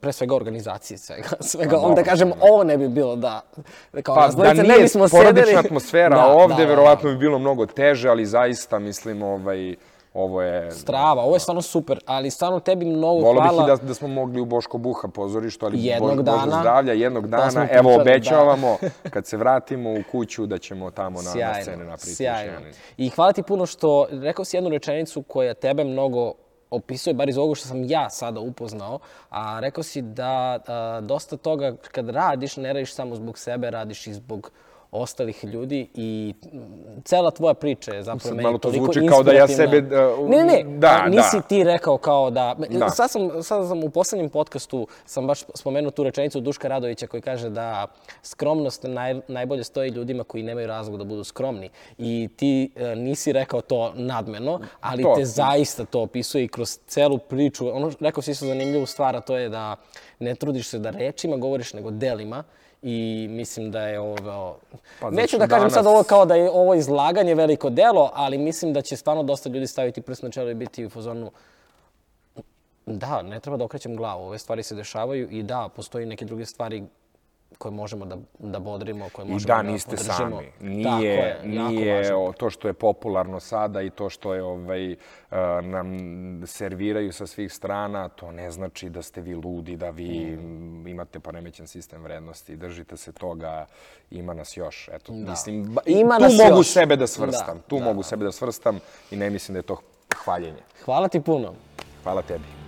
pre svega organizaciji svega. svega da kažem, ovo ne bi bilo da, kao Pa, da nije ne bismo porodična sedeli. atmosfera Da, ovde, da, da, da. verovatno bi bilo mnogo teže, ali zaista, mislim, ovaj, ovo je... Strava, ovo je stvarno super, ali stvarno tebi mnogo Volio bih hvala. i da, da smo mogli u Boško Buha pozorištu, ali Jednog Bož, Bože dana. zdravlja, jednog Da dana. pričali, Evo, da. obećavamo, kad se vratimo u kuću, da ćemo tamo na, na Sjajno, scene napraviti još sjajno. I hvala ti puno što, rekao si jednu rečenicu koja tebe mnogo opisuje, bar iz ovoga što sam ja sada upoznao, a rekao si da a, dosta toga kad radiš, ne radiš samo zbog sebe, radiš i zbog ostalih ljudi i cela tvoja priča je zapravo meni malo to toliko zvuči kao da ja inspirativna. sebe, uh, Ne, ne, ne, da, a nisi da. ti rekao kao da... Da. Sad, sam, sad sam u poslednjem podcastu sam baš spomenuo tu rečenicu Duška Radovića koji kaže da skromnost naj, najbolje stoji ljudima koji nemaju razlog da budu skromni. I ti e, nisi rekao to nadmeno, ali To. te zaista to opisuje i kroz celu priču. Ono, rekao si isto zanimljivu stvar, a to je da ne trudiš se da rečima govoriš, nego delima. I mislim da je ovo... Pa, Neću zato da kažem danas- sad ovo kao da je ovo izlaganje veliko delo, ali mislim da će stvarno dosta ljudi staviti prst na čelo i biti u fazonu da, ne treba da okrećem glavu. Ove stvari se dešavaju i da, postoji neke druge stvari koje možemo da, da bodrimo, koje I možemo da, da niste podržimo. sami. Tako Nije, je, jako nije o, to što je popularno sada i to što je ovaj, uh, nam serviraju sa svih strana, to ne znači da ste vi ludi, da vi mm. imate poremećen sistem vrednosti. Držite se toga, ima nas još. Eto, mislim, ba- i Ima tu nas mogu još. sebe da svrstam. Da, tu da, mogu sebe da svrstam i ne mislim da je to hvaljenje. Hvala ti puno. Hvala tebi.